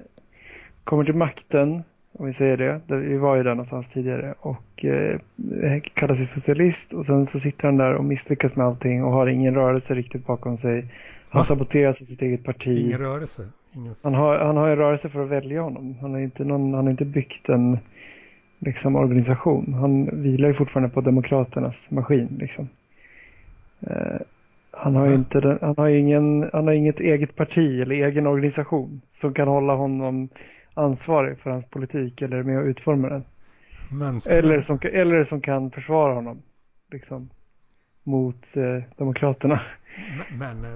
A: kommer till makten, om vi säger det, vi var ju där någonstans tidigare, och eh, kallar sig socialist och sen så sitter han där och misslyckas med allting och har ingen rörelse riktigt bakom sig. Han
B: Va?
A: saboteras av sitt eget parti.
B: Ingen rörelse? Ingen...
A: Han har, han har en rörelse för att välja honom. Han har inte, någon, han har inte byggt en liksom, organisation. Han vilar ju fortfarande på Demokraternas maskin. Liksom. Eh, han, har inte, den- han, har ingen, han har inget eget parti eller egen organisation som kan hålla honom ansvarig för hans politik eller med att utforma den. Eller som, eller som kan försvara honom liksom, mot eh, Demokraterna.
B: men, eh,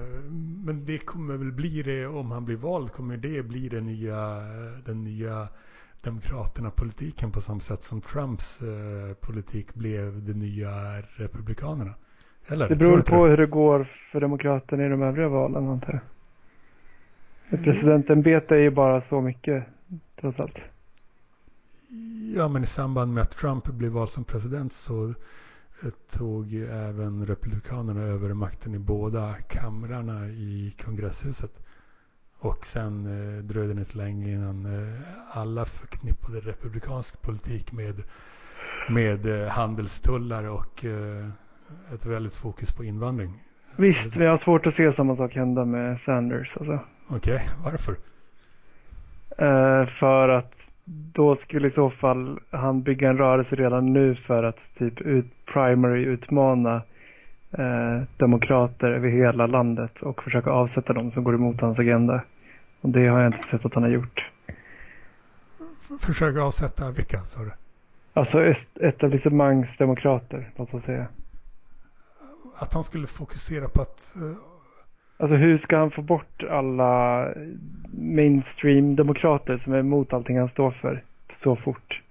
B: men det kommer väl bli det om han blir vald kommer det bli den nya, den nya Demokraterna-politiken på samma sätt som Trumps eh, politik blev det nya Republikanerna. Eller?
A: Det beror på
B: det?
A: hur det går för Demokraterna i de övriga valen antar jag. Ett presidentämbete är ju bara så mycket trots allt.
B: Ja, men i samband med att Trump blev vald som president så eh, tog ju även Republikanerna över makten i båda kamrarna i kongresshuset. Och sen eh, dröjde det inte länge innan eh, alla förknippade republikansk politik med, med eh, handelstullar och eh, ett väldigt fokus på invandring.
A: Visst, jag har svårt att se samma sak hända med Sanders. Alltså.
B: Okej, varför?
A: Eh, för att då skulle i så fall han bygga en rörelse redan nu för att typ ut, primary utmana eh, demokrater över hela landet och försöka avsätta dem som går emot hans agenda. Och det har jag inte sett att han har gjort.
B: Försöka avsätta vilka, sa du?
A: Alltså etablissemangsdemokrater, låt oss säga.
B: Att han skulle fokusera på att eh,
A: Alltså hur ska han få bort alla mainstream-demokrater som är emot allting han står för så fort?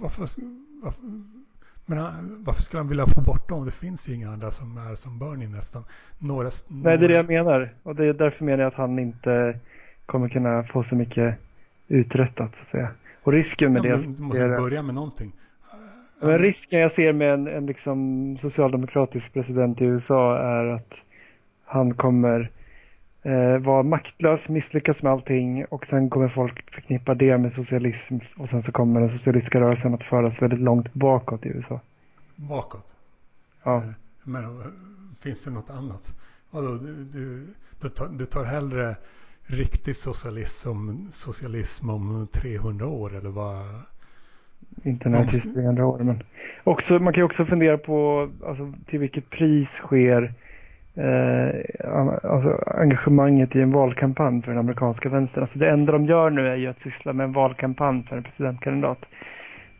B: Varför, varför, men han, varför skulle han vilja få bort dem? Det finns ju inga andra som är som Bernie nästan. Några,
A: Nej, det är det jag menar. Och det är därför menar jag att han inte kommer kunna få så mycket uträttat så att säga. Och risken med
B: Ja,
A: det
B: du måste börja med någonting.
A: Men risken jag ser med en, en liksom socialdemokratisk president i USA är att han kommer eh, vara maktlös, misslyckas med allting och sen kommer folk förknippa det med socialism och sen så kommer den socialistiska rörelsen att föras väldigt långt bakåt i USA.
B: Bakåt.
A: Ja.
B: Eh, Men eh, finns det något annat? Vadå, du, du, du, tar, du tar hellre riktig socialism socialism om 300 år eller vad?
A: Inte nödvändigtvis 300 år. Men också, man kan ju också fundera på alltså, till vilket pris sker eh, alltså, engagemanget i en valkampanj för den amerikanska vänstern. Alltså, det enda de gör nu är ju att syssla med en valkampanj för en presidentkandidat.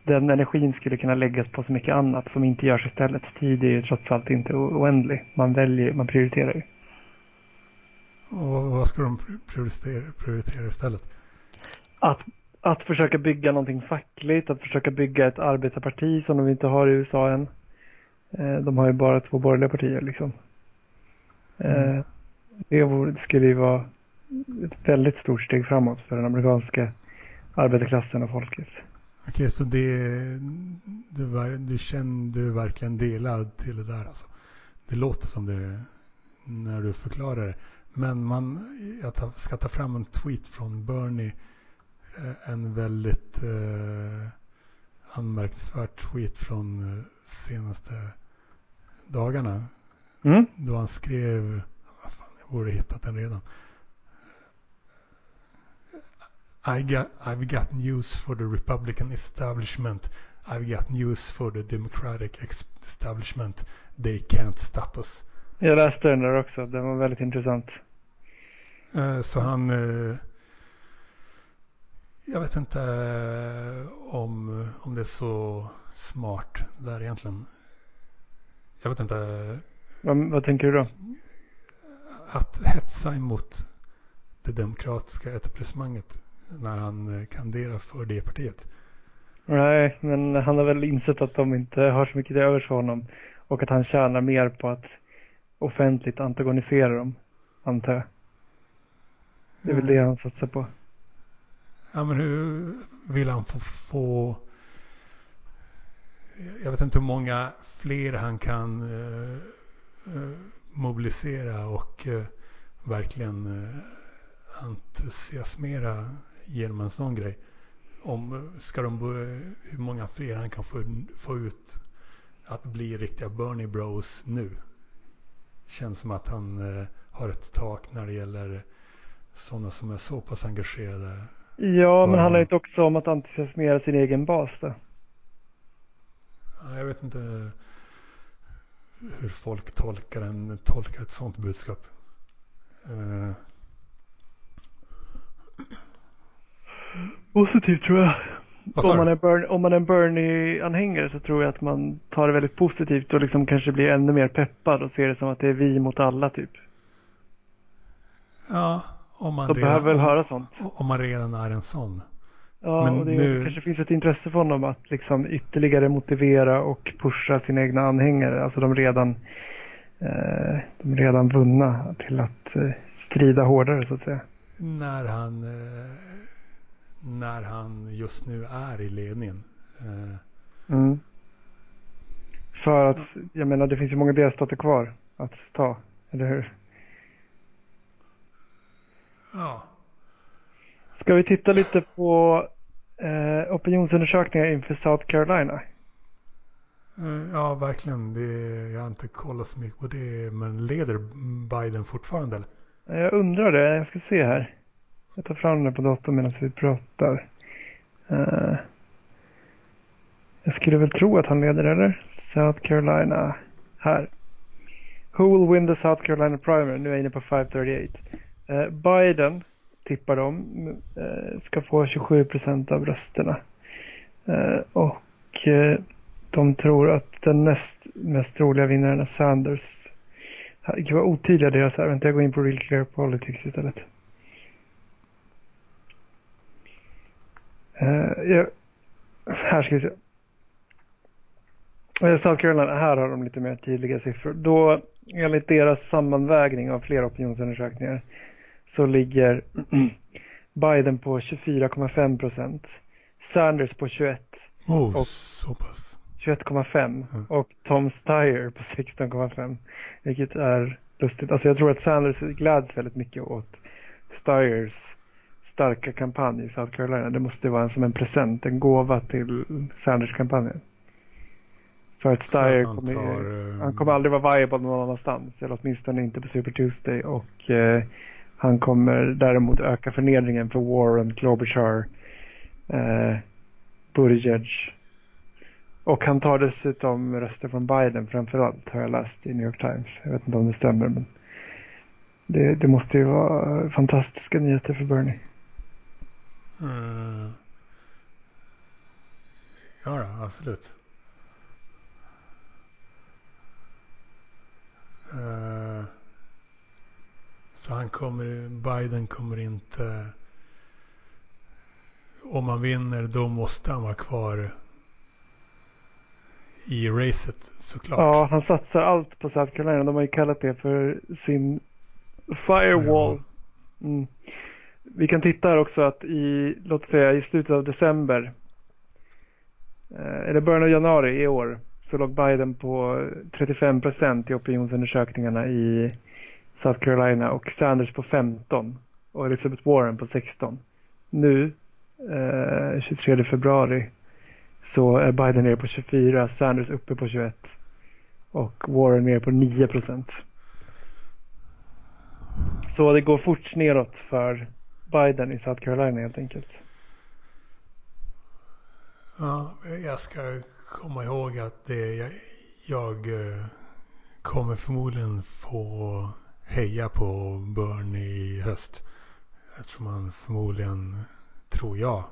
A: Den energin skulle kunna läggas på så mycket annat som inte görs istället. Tid är ju trots allt inte oändlig. Man väljer, man prioriterar ju.
B: Och vad ska de prioritera, prioritera istället?
A: Att, att försöka bygga någonting fackligt, att försöka bygga ett arbetarparti som de inte har i USA än. Eh, De har ju bara två borgerliga partier liksom. Eh, Det vore- det skulle ju vara ett väldigt stort steg framåt för den amerikanska arbetarklassen och folket.
B: Okej, så det, du, du känner du verkligen delad till det där alltså. Det låter som det när du förklarar det. Men man, jag ska ta fram en tweet från Bernie. Eh, En väldigt eh, anmärkningsvärd tweet från eh, senaste dagarna.
A: Mm?
B: Då han skrev, vad fan, jag borde hittat den redan. I got, I've got news for the Republican establishment. I've got news for the Democratic establishment. They can't stop us.
A: Jag läste den där också, den var väldigt intressant.
B: Eh, Så han... Jag vet inte eh, om, om det är så smart där egentligen. Jag vet inte.
A: Vad, vad tänker du då?
B: Att hetsa emot det demokratiska etablissemanget när han eh, kandiderar för det partiet.
A: Nej, men han har väl insett att de inte har så mycket till övers för honom. Och att han tjänar mer på att offentligt antagonisera dem, antar jag. Det är väl det han satsar på.
B: Ja, men hur vill han få, få... Jag vet inte hur många fler han kan eh, eh mobilisera och eh, verkligen eh, entusiasmera genom en sån grej. Om, ska de, hur många fler han kan få, få ut att bli riktiga Bernie Bros nu. Känns som att han eh, har ett tak när det gäller sådana som är så pass engagerade.
A: Ja, men handlar det inte också om att entusiasmera sin egen bas då?
B: Jag vet inte hur folk tolkar, en, tolkar ett sådant budskap. Uh.
A: Positivt tror jag.
B: Om
A: man, är Burn, om man är en Bernie-anhängare så tror jag att man tar det väldigt positivt och liksom kanske blir ännu mer peppad och ser det som att det är vi mot alla typ.
B: Ja, om man,
A: De
B: redan,
A: behöver väl höra sånt.
B: om man redan är en sån.
A: Ja,
B: Men
A: och det
B: nu-
A: kanske finns ett intresse för honom att liksom ytterligare motivera och pusha sina egna anhängare, alltså de redan, eh, de redan vunna, till att eh, strida hårdare så att säga.
B: När han, eh, när han just nu är i ledningen. Eh,
A: Mm. För att, jag menar det finns ju många delstater kvar att ta, eller hur?
B: Ja.
A: Ska vi titta lite på eh, opinionsundersökningar inför South Carolina?
B: Eh, Ja, verkligen. Det, jag har inte kollat så mycket på det. Men leder Biden fortfarande? Eller?
A: Jag undrar det, jag ska se här. Jag tar fram det på datorn medan vi pratar. Eh, jag skulle väl tro att han leder, eller? South Carolina. Här. Who will win the South Carolina primary? Nu är jag inne på 538. Eh, Biden, tippar de, eh, ska få 27 procent av rösterna. Eh, och eh, de tror att den näst mest troliga vinnaren är Sanders. Gud vad otydliga deras är. Vänta, jag går in på Real Clear Politics istället. Eh, jag, här ska vi se. Eh, South Carolina, här har de lite mer tydliga siffror. Då, enligt deras sammanvägning av flera opinionsundersökningar, så ligger Biden på 24,5 procent. Sanders på 21.
B: Oh,
A: Och-
B: så pass.
A: 21,5
B: Mm.
A: och Tom Steyer på 16,5. Vilket är lustigt. Alltså jag tror att Sanders gläds väldigt mycket åt Steyers starka kampanj i South Carolina. Det måste vara en, som en present, en gåva till Sanders-kampanjen. För att Steyer
B: han
A: kommer,
B: tar, eh,
A: han kommer aldrig vara viable någon annanstans. Eller åtminstone inte på Super Tuesday. Och eh, han kommer däremot öka förnedringen för Warren, Klobuchar, eh, Buttigieg. Och han tar dessutom röster från Biden framförallt har jag läst i New York Times. Jag vet inte om det stämmer men det, det måste ju vara fantastiska nyheter för Bernie.
B: Mm. ja, då, absolut. Uh så han kommer, Biden kommer inte, om han vinner då måste han vara kvar i racet såklart.
A: Ja, han satsar allt på South Carolina. De har ju kallat det för sin firewall. Mm. Vi kan titta här också att i, låt säga i slutet av december eh, eller början av januari i år så låg Biden på 35 procent i opinionsundersökningarna i South Carolina och Sanders på 15 och Elizabeth Warren på 16. Nu, eh, 23 februari, så är Biden nere på 24, Sanders uppe på 21 och Warren nere på 9 procent. Så det går fort neråt för Biden i South Carolina helt enkelt.
B: Ja, jag ska komma ihåg att det, jag, jag eh, kommer förmodligen få heja på Bernie i höst. Eftersom han förmodligen, tror jag,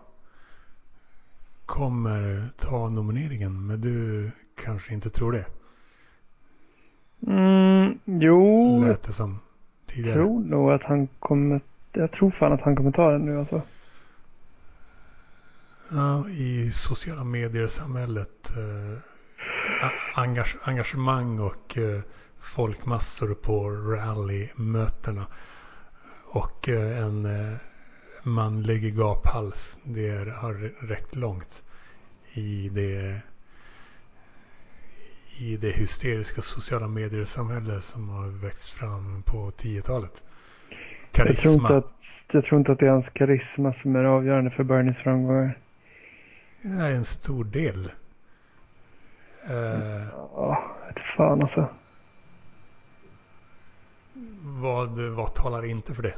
B: kommer ta nomineringen. Men du kanske inte tror det?
A: Mm, jo, jag
B: Lät det som tidigare.
A: tror nog att han kommer, jag tror fan att han kommer ta den nu alltså.
B: Ja, I sociala medier-samhället. Eh, engage, engagemang och eh, folkmassor på rallymötena. Och eh, en eh, manlig gaphals. Det har räckt långt i det i det hysteriska sociala medier-samhälle som har växt fram på 10-talet.
A: Jag tror, inte att, jag tror inte att det är hans karisma som är avgörande för Bernies framgångar.
B: Är en stor del.
A: Uh, ja, vet fan alltså.
B: Vad, vad talar inte för det?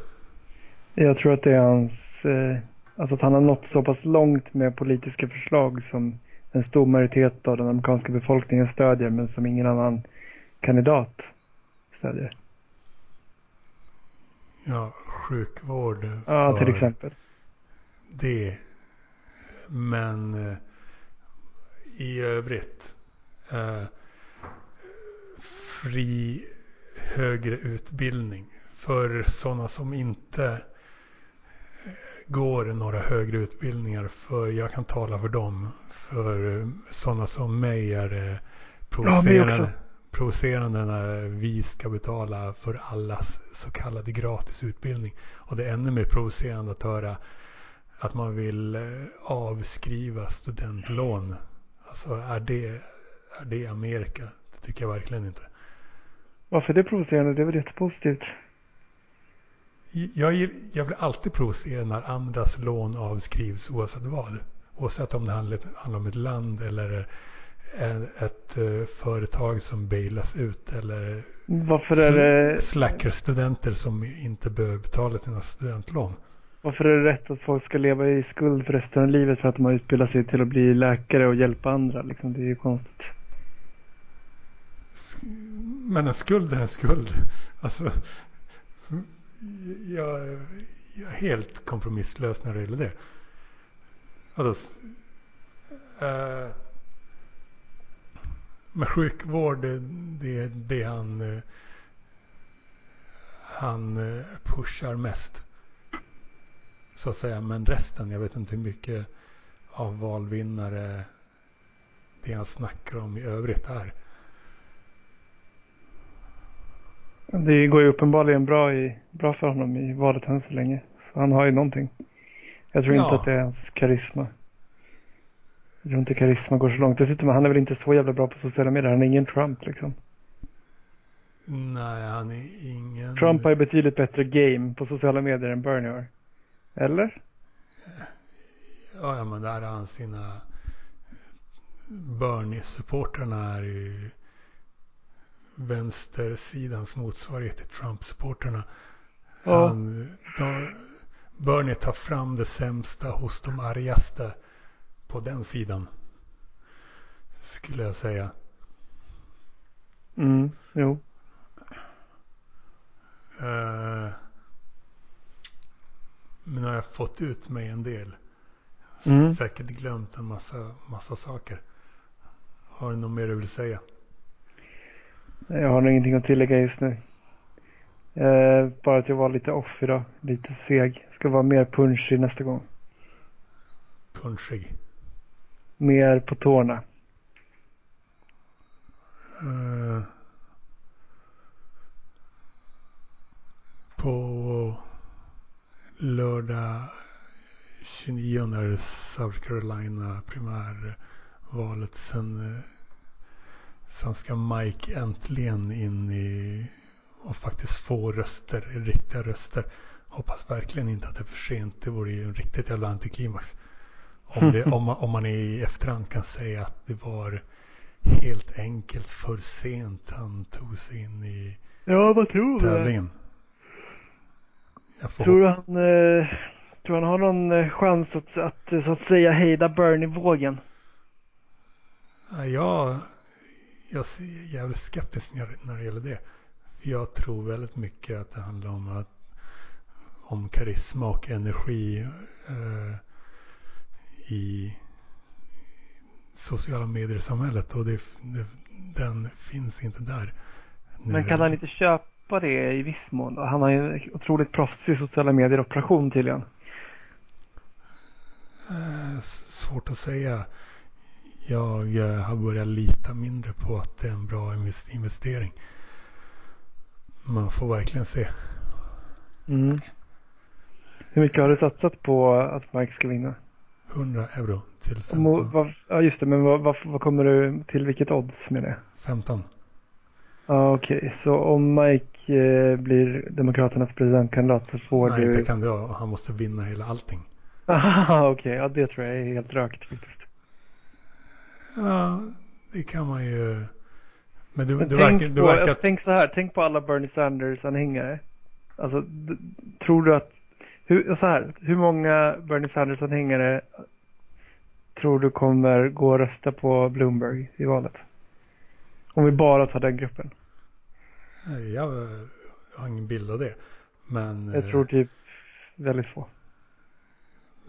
A: Jag tror att det är hans, eh, alltså att han har nått så pass långt med politiska förslag som en stor majoritet av den amerikanska befolkningen stödjer men som ingen annan kandidat stödjer.
B: Ja, sjukvård.
A: Ja, till exempel.
B: Det. Men eh, i övrigt. Eh, fri högre utbildning för sådana som inte går några högre utbildningar. För jag kan tala för dem. För sådana som mig är det provocerande, ja, provocerande när vi ska betala för allas så kallade gratisutbildning. Och det är ännu mer provocerande att höra att man vill eh, avskriva studentlån. Alltså är det, är det Amerika? Det tycker jag verkligen inte.
A: Varför är det provocerande? Det är väl jättepositivt?
B: Jag, jag blir alltid provocerad när andras lån avskrivs oavsett vad. Oavsett om det handlar, om ett land eller ett eh, företag som bailas ut eller
A: Varför är det...
B: slacker-studenter som inte behöver betala sina studentlån.
A: Varför är det rätt att folk ska leva i skuld för resten av livet för att de har utbildat sig till att bli läkare och hjälpa andra? Liksom, det är ju konstigt.
B: Men en skuld är en skuld. Alltså, jag, jag är helt kompromisslös när det gäller det. Alltså, äh, med sjukvård, det, det är det han, eh, han eh, pushar mest. Så att säga. Men resten, jag vet inte hur mycket av valvinnare det han snackar om i övrigt är.
A: Det går ju uppenbarligen bra, i, bra för honom i valet än så länge. Så han har ju någonting. Jag tror ja. inte att det är hans karisma. Jag tror inte karisma går så långt. Dessutom han är väl inte så jävla bra på sociala medier. Han är ingen Trump liksom.
B: Nej, han är ingen...
A: Trump har ju betydligt bättre game på sociala medier än Bernie har. Eller?
B: Ja, ja men där har han sina... Bernie-supportrarna är ju vänstersidans motsvarighet till Trump-supporterna. Ja. de, Bernie tar fram det sämsta hos de argaste på den sidan. Skulle jag säga.
A: Mm, jo.
B: Uh, men har jag fått ut mig en del. Mm. Säkert glömt en massa, massa saker. Har du något mer du vill säga?
A: Jag har nog ingenting att tillägga just nu. Eh, bara att jag var lite off idag. Lite seg. Ska vara mer punchig nästa gång.
B: Punchig?
A: Mer på tårna.
B: Uh, på lördag 29 när South Carolina primärvalet. Sen Sen ska Mike äntligen in i och faktiskt få röster, riktiga röster. Hoppas verkligen inte att det är för sent. Det vore ju en riktigt jävla antiklimax. Om, det, om, man, om man i efterhand kan säga att det var helt enkelt för sent han tog sig in i
A: ja, vad tror
B: tävlingen.
A: Tror du han, eh, tror han har någon eh, chans att, att så att säga hejda Bernie-vågen?
B: Ja, jag är jävligt skeptisk när det gäller det. Jag tror väldigt mycket att det handlar om, att, om karisma och energi eh, i sociala medier-samhället. Och det, det, den finns inte där.
A: Men kan han inte köpa det i viss mån? Han har ju otroligt proffsig sociala medier-operation tydligen.
B: Eh, svårt att säga jag eh, har börjat lita mindre på att det är en bra investering. Man får verkligen se.
A: Mm. Hur mycket har du satsat på att Mike ska vinna?
B: 100 euro till
A: Mo-
B: 15.
A: vad- Ja, just det. Men vad, vad, vad kommer du till vilket odds med det?
B: 15.
A: Ja, okej. Så om Mike eh, blir Demokraternas presidentkandidat så får
B: Nej,
A: du...
B: inte kan det vara. Han måste vinna hela allting.
A: Aha, okej. Ja, det tror jag är helt rökt.
B: Ja, det kan man ju. Men du,
A: Men
B: du
A: tänk,
B: verkar... Du verkar
A: alltså, tänk så här. Tänk på alla Bernie Sanders-anhängare. Alltså, tror du att... Hur, så här, hur många Bernie Sanders-anhängare tror du kommer gå och rösta på Bloomberg i valet? Om vi bara tar den gruppen.
B: Nej, Jag har ingen bild av det. Men,
A: Jag
B: eh,
A: tror typ väldigt få.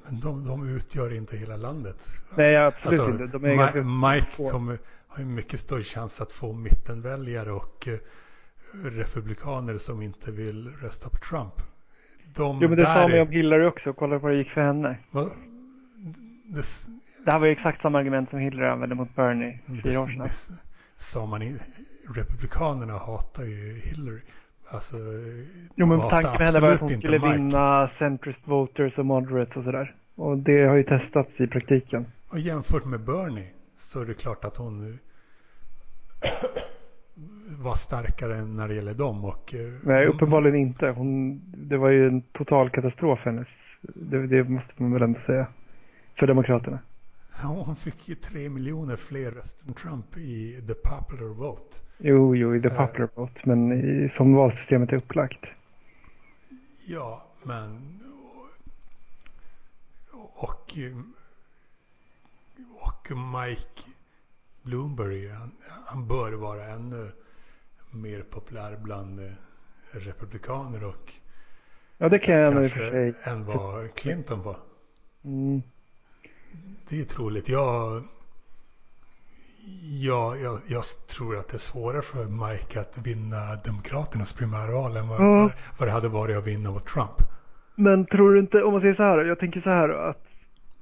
B: Men de, de utgör inte hela landet.
A: Nej, absolut
B: Alltså,
A: inte. De är
B: Ma- Mike
A: få.
B: kommer, har ju mycket större chans att få mittenväljare och eh, republikaner som inte vill rösta på Trump. De
A: Jo, men det sa man ju
B: är-
A: om Hillary också. Kolla hur det gick för henne.
B: vad- det,
A: Det här var ju exakt samma argument som Hillary använde mot Bernie
B: det,
A: fyra år
B: det,
A: sedan.
B: s- sa man i, Republikanerna hatar ju Hillary. Alltså,
A: Jo, men tanken med henne var att hon skulle
B: Mike.
A: vinna centrist voters och moderates och sådär. Och det har ju testats i praktiken.
B: Och jämfört med Bernie så är det klart att hon var starkare när det gäller dem. Och, eh,
A: Nej, uppenbarligen inte. Hon, det var ju en total katastrof hennes. Det, det måste man väl ändå säga. För Demokraterna.
B: Ja, hon fick ju tre miljoner fler röster än Trump i the popular vote.
A: Jo, jo, i the
B: Eh.
A: popular vote. Men i, som valsystemet är upplagt.
B: Ja, men... Och, och Mike Bloomberg, han, han bör vara ännu mer populär bland eh, republikaner och
A: Ja, det kan jag i och för sig.
B: än vad Clinton var.
A: Mm.
B: Det är troligt. Jag, ja, jag, jag tror att det är svårare för Mike att vinna Demokraternas primärval än vad,
A: Ja.
B: vad det hade varit att vinna mot Trump.
A: Men tror du inte, om man säger så här, jag tänker så här att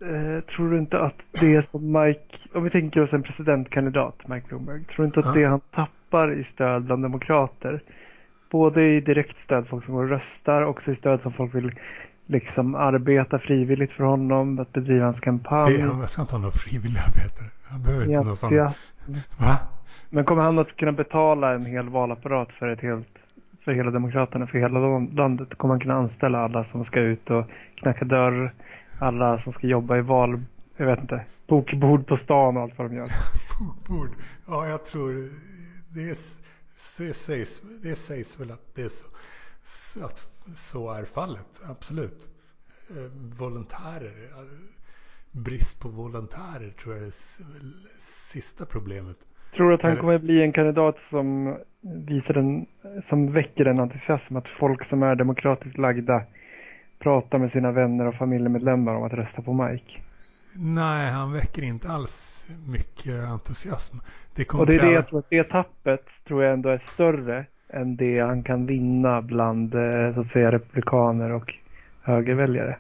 A: eh, tror du inte att det som Mike, om vi tänker oss en presidentkandidat, Mike Bloomberg, tror du inte att
B: Ja.
A: det han tappar i stöd bland demokrater, både i direkt stöd folk som går och röstar, också i stöd som folk vill liksom arbeta frivilligt för honom, att bedriva hans kampanj,
B: Det, han ska inte ha några frivilligarbetare. Han behöver inte någon sån.
A: entusiasm.
B: Va?
A: Men kommer han att kunna betala en hel valapparat för ett helt för hela Demokraterna, för hela landet? Kommer han kunna anställa alla som ska ut och knacka dörr? Alla som ska jobba i val, jag vet inte, bokbord på stan och allt vad de gör.
B: Bokbord. Ja, jag tror det, är, det, sägs, det sägs väl att det är så, att så är fallet. Absolut. Eh, Volontärer. Brist på volontärer tror jag är det sista problemet.
A: Tror du att han kommer bli en kandidat som visar en, som väcker en entusiasm? Att folk som är demokratiskt lagda pratar med sina vänner och familjemedlemmar om att rösta på Mike?
B: Nej, han väcker inte alls mycket entusiasm. Det
A: Och det är det jag tror att det tappet tror jag ändå är större än det han kan vinna bland eh, så att säga republikaner och högerväljare.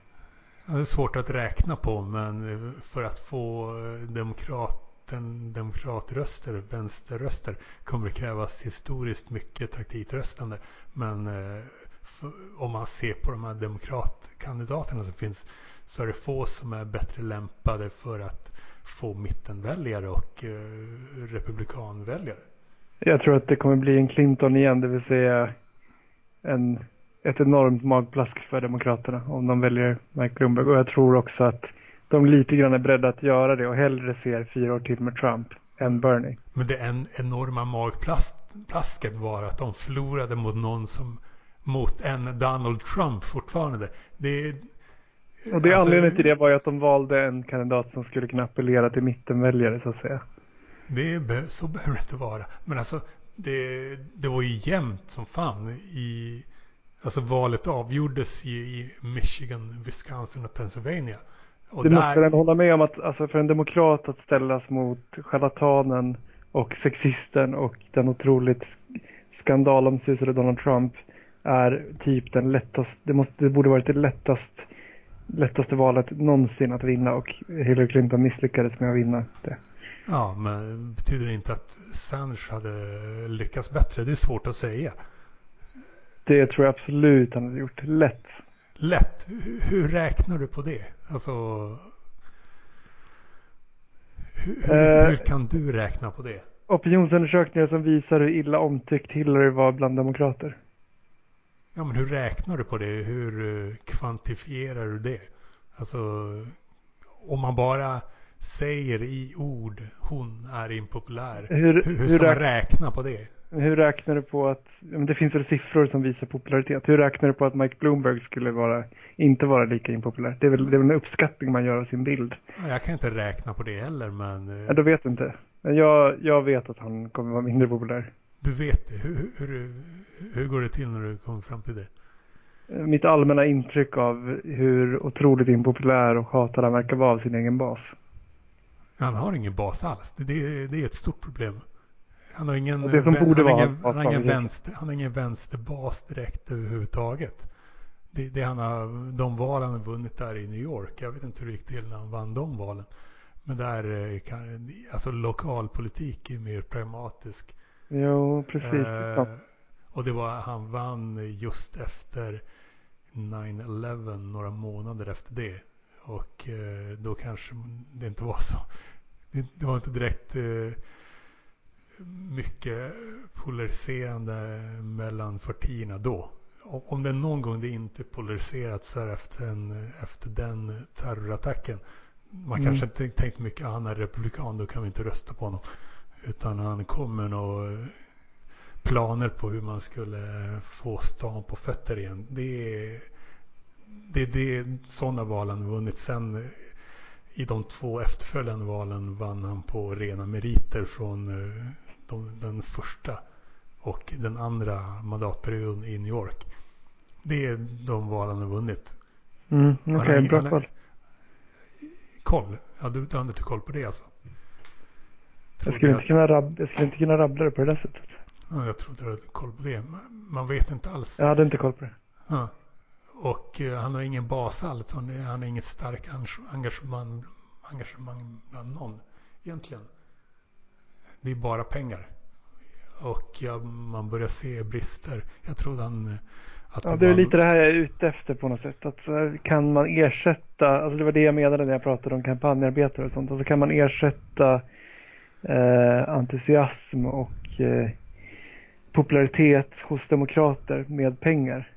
B: Ja, det är svårt att räkna på men för att få eh, demokraten, demokratröster, vänsterröster kommer det krävas historiskt mycket taktikröstande. Men eh, för, om man ser på de här demokratkandidaterna som finns så är det få som är bättre lämpade för att få mittenväljare och eh, republikanväljare.
A: Jag tror att det kommer bli en Clinton igen, det vill säga en, ett enormt magplask för demokraterna om de väljer Mike Bloomberg. Och jag tror också att de lite grann är beredda att göra det och hellre ser fyra år till med Trump än Bernie.
B: Men det en enorma magplasket var att de förlorade mot någon som mot en Donald Trump fortfarande. Det
A: Och det
B: alltså,
A: anledningen till det var ju att de valde en kandidat som skulle kunna appellera till mittenväljare så att säga.
B: Det är, så behöver det inte vara. Men alltså det, det var ju jämnt som fan i Alltså valet avgjordes ju i Michigan, Wisconsin och Pennsylvania. Och
A: Du
B: där,
A: måste väl hålla med om att alltså, för en demokrat att ställas mot charlatanen och sexisten och den otroligt skandalomsusade Donald Trump är typ den lättaste, det, måste, det borde varit det lättast, lättaste valet någonsin att vinna och Hillary Clinton misslyckades med att vinna det.
B: Ja, men betyder det inte att Sanders hade lyckats bättre? Det är svårt att säga.
A: Det tror jag absolut han hade gjort. Lätt.
B: Lätt. Hur, hur räknar du på det? Alltså, Hur, hur,
A: Eh.
B: hur kan du räkna på det?
A: Opinionsundersökningar som visar hur illa omtyckt Hillary var bland demokrater.
B: Ja, men hur räknar du på det? Hur eh, kvantifierar du det? Alltså, om man bara säger i ord hon är impopulär.
A: Hur,
B: Hur, hur
A: hur,
B: ska man
A: räk,
B: räkna på det?
A: Hur räknar du på att, det finns väl siffror som visar popularitet. Hur räknar du på att Mike Bloomberg skulle vara, inte vara lika impopulär? Det är väl, det är väl en uppskattning man gör av sin bild.
B: Ja, Jag kan inte räkna på det heller, men eh,
A: Ja, då vet du inte. Jag, jag vet att han kommer vara mindre populär.
B: du vet det. Hur, hur, hur, hur går det till när du kommer fram till det?
A: Mitt allmänna intryck av hur otroligt impopulär och hatad han verkar vara av sin egen bas.
B: Han har ingen bas alls. Det, det, det är ett stort problem. Han har ingen,
A: det som borde
B: han
A: vara
B: ingen, han har ingen, vänster, han har ingen vänsterbas direkt överhuvudtaget. Det, det han har, de val han har vunnit där i New York. Jag vet inte hur det gick till när han vann de valen. Men där eh, kan, alltså lokalpolitik är mer pragmatisk.
A: Jo, precis.
B: Eh, och det var, han vann just efter 9-11, några månader efter det. Och eh, då kanske det inte var så. Det, det var inte direkt eh, mycket polariserande mellan partierna då. Om det är någon gång det inte polariserat så är det efter, en, efter den terrorattacken. Man
A: Mm.
B: kanske inte tänkte mycket, ah, han är republikan, då kan vi inte rösta på honom. Utan han kom med några planer på hur man skulle få stan på fötter igen. Det är, det, det är sådana val han vunnit. Sen eh, i de två efterföljande valen vann han på rena meriter från eh, de, den första och den andra mandatperioden i New York. Det är de val han har vunnit.
A: Mm, Okej,
B: har-
A: bra
B: har-
A: koll.
B: Koll? Ja, du, du har inte koll på det alltså?
A: Jag skulle, inte kunna rab- jag skulle inte kunna rabbla det på det där sättet.
B: Ja, jag trodde du hade koll på det. Man- vet inte alls.
A: Jag hade inte koll på det.
B: Ja. Och eh, han har ingen bas alls. Han, har inget starkt engagemang, engagemang bland någon egentligen. Det är bara pengar. Och ja, man börjar se brister. Jag trodde han att
A: Ja, det är
B: var-
A: lite det här jag är ute efter på något sätt. Att här, kan man ersätta, alltså det var det jag menade när jag pratade om kampanjarbetare och sånt. Alltså kan man ersätta eh, entusiasm och eh, popularitet hos demokrater med pengar?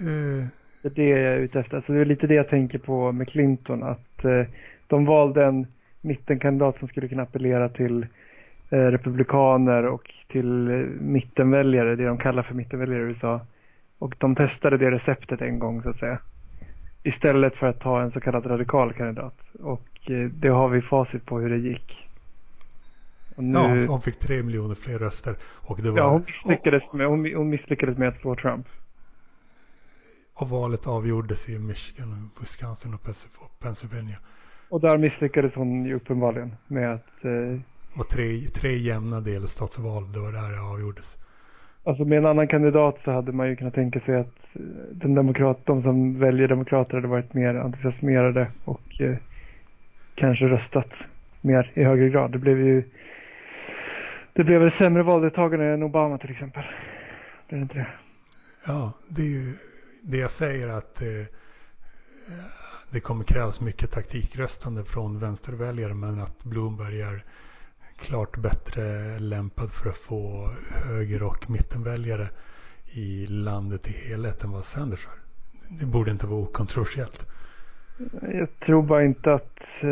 B: Eh,
A: Det är det jag är ute efter. Alltså det är lite det jag tänker på med Clinton. Att eh, de valde en mittenkandidat som skulle kunna appellera till republikaner och till eh, mittenväljare, det de kallar för mittenväljare i USA. Och de testade det receptet en gång så att säga. Istället för att ta en så kallad radikal kandidat. Och eh, det har vi facit på hur det gick. Nu,
B: Ja,
A: ja,
B: hon fick tre miljoner fler röster. Och det var...
A: hon, misslyckades med, hon, hon misslyckades med att slå Trump.
B: Och, valet avgjordes i Michigan, Wisconsin och Pennsylvania.
A: Och där misslyckades hon ju uppenbarligen med att eh,
B: Och tre, tre jämna delstatsval, det var där det avgjordes.
A: Alltså med en annan kandidat så hade man ju kunnat tänka sig att eh, den demokrat, de som väljer demokrater hade varit mer entusiasmerade och eh, kanske röstat mer i högre grad. Det blev ju det blev väl sämre valdeltagande än Obama till exempel. Det är inte det?
B: Ja, det är ju det jag säger att eh, det kommer krävas mycket taktikröstande från vänsterväljare men att Bloomberg är klart bättre lämpad för att få höger och mittenväljare i landet i helhet än vad Sanders är. Det borde inte vara okontroversiellt.
A: Jag tror bara inte att, eh,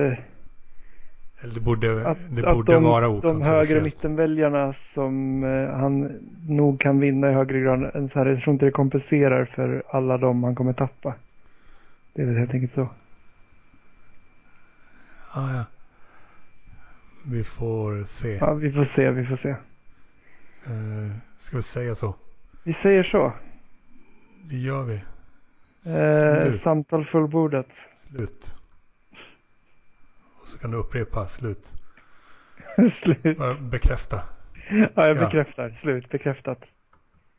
B: Eller det borde,
A: att,
B: det
A: att
B: borde
A: de,
B: vara
A: de högre
B: okontroversiellt.
A: mittenväljarna som eh, han nog kan vinna i högre grad än så här, jag tror inte det kompenserar för alla de han kommer tappa. Det är väl helt enkelt så.
B: Ah, ja. Vi får se.
A: Ja, vi får se, vi får se.
B: Eh, ska vi säga så?
A: Vi säger så.
B: Det gör vi.
A: Eh, samtal fullbordat.
B: Slut. Och så kan du upprepa slut.
A: Slut.
B: Bekräfta.
A: Ja, jag
B: Ja.
A: bekräftar. Slut. Bekräftat.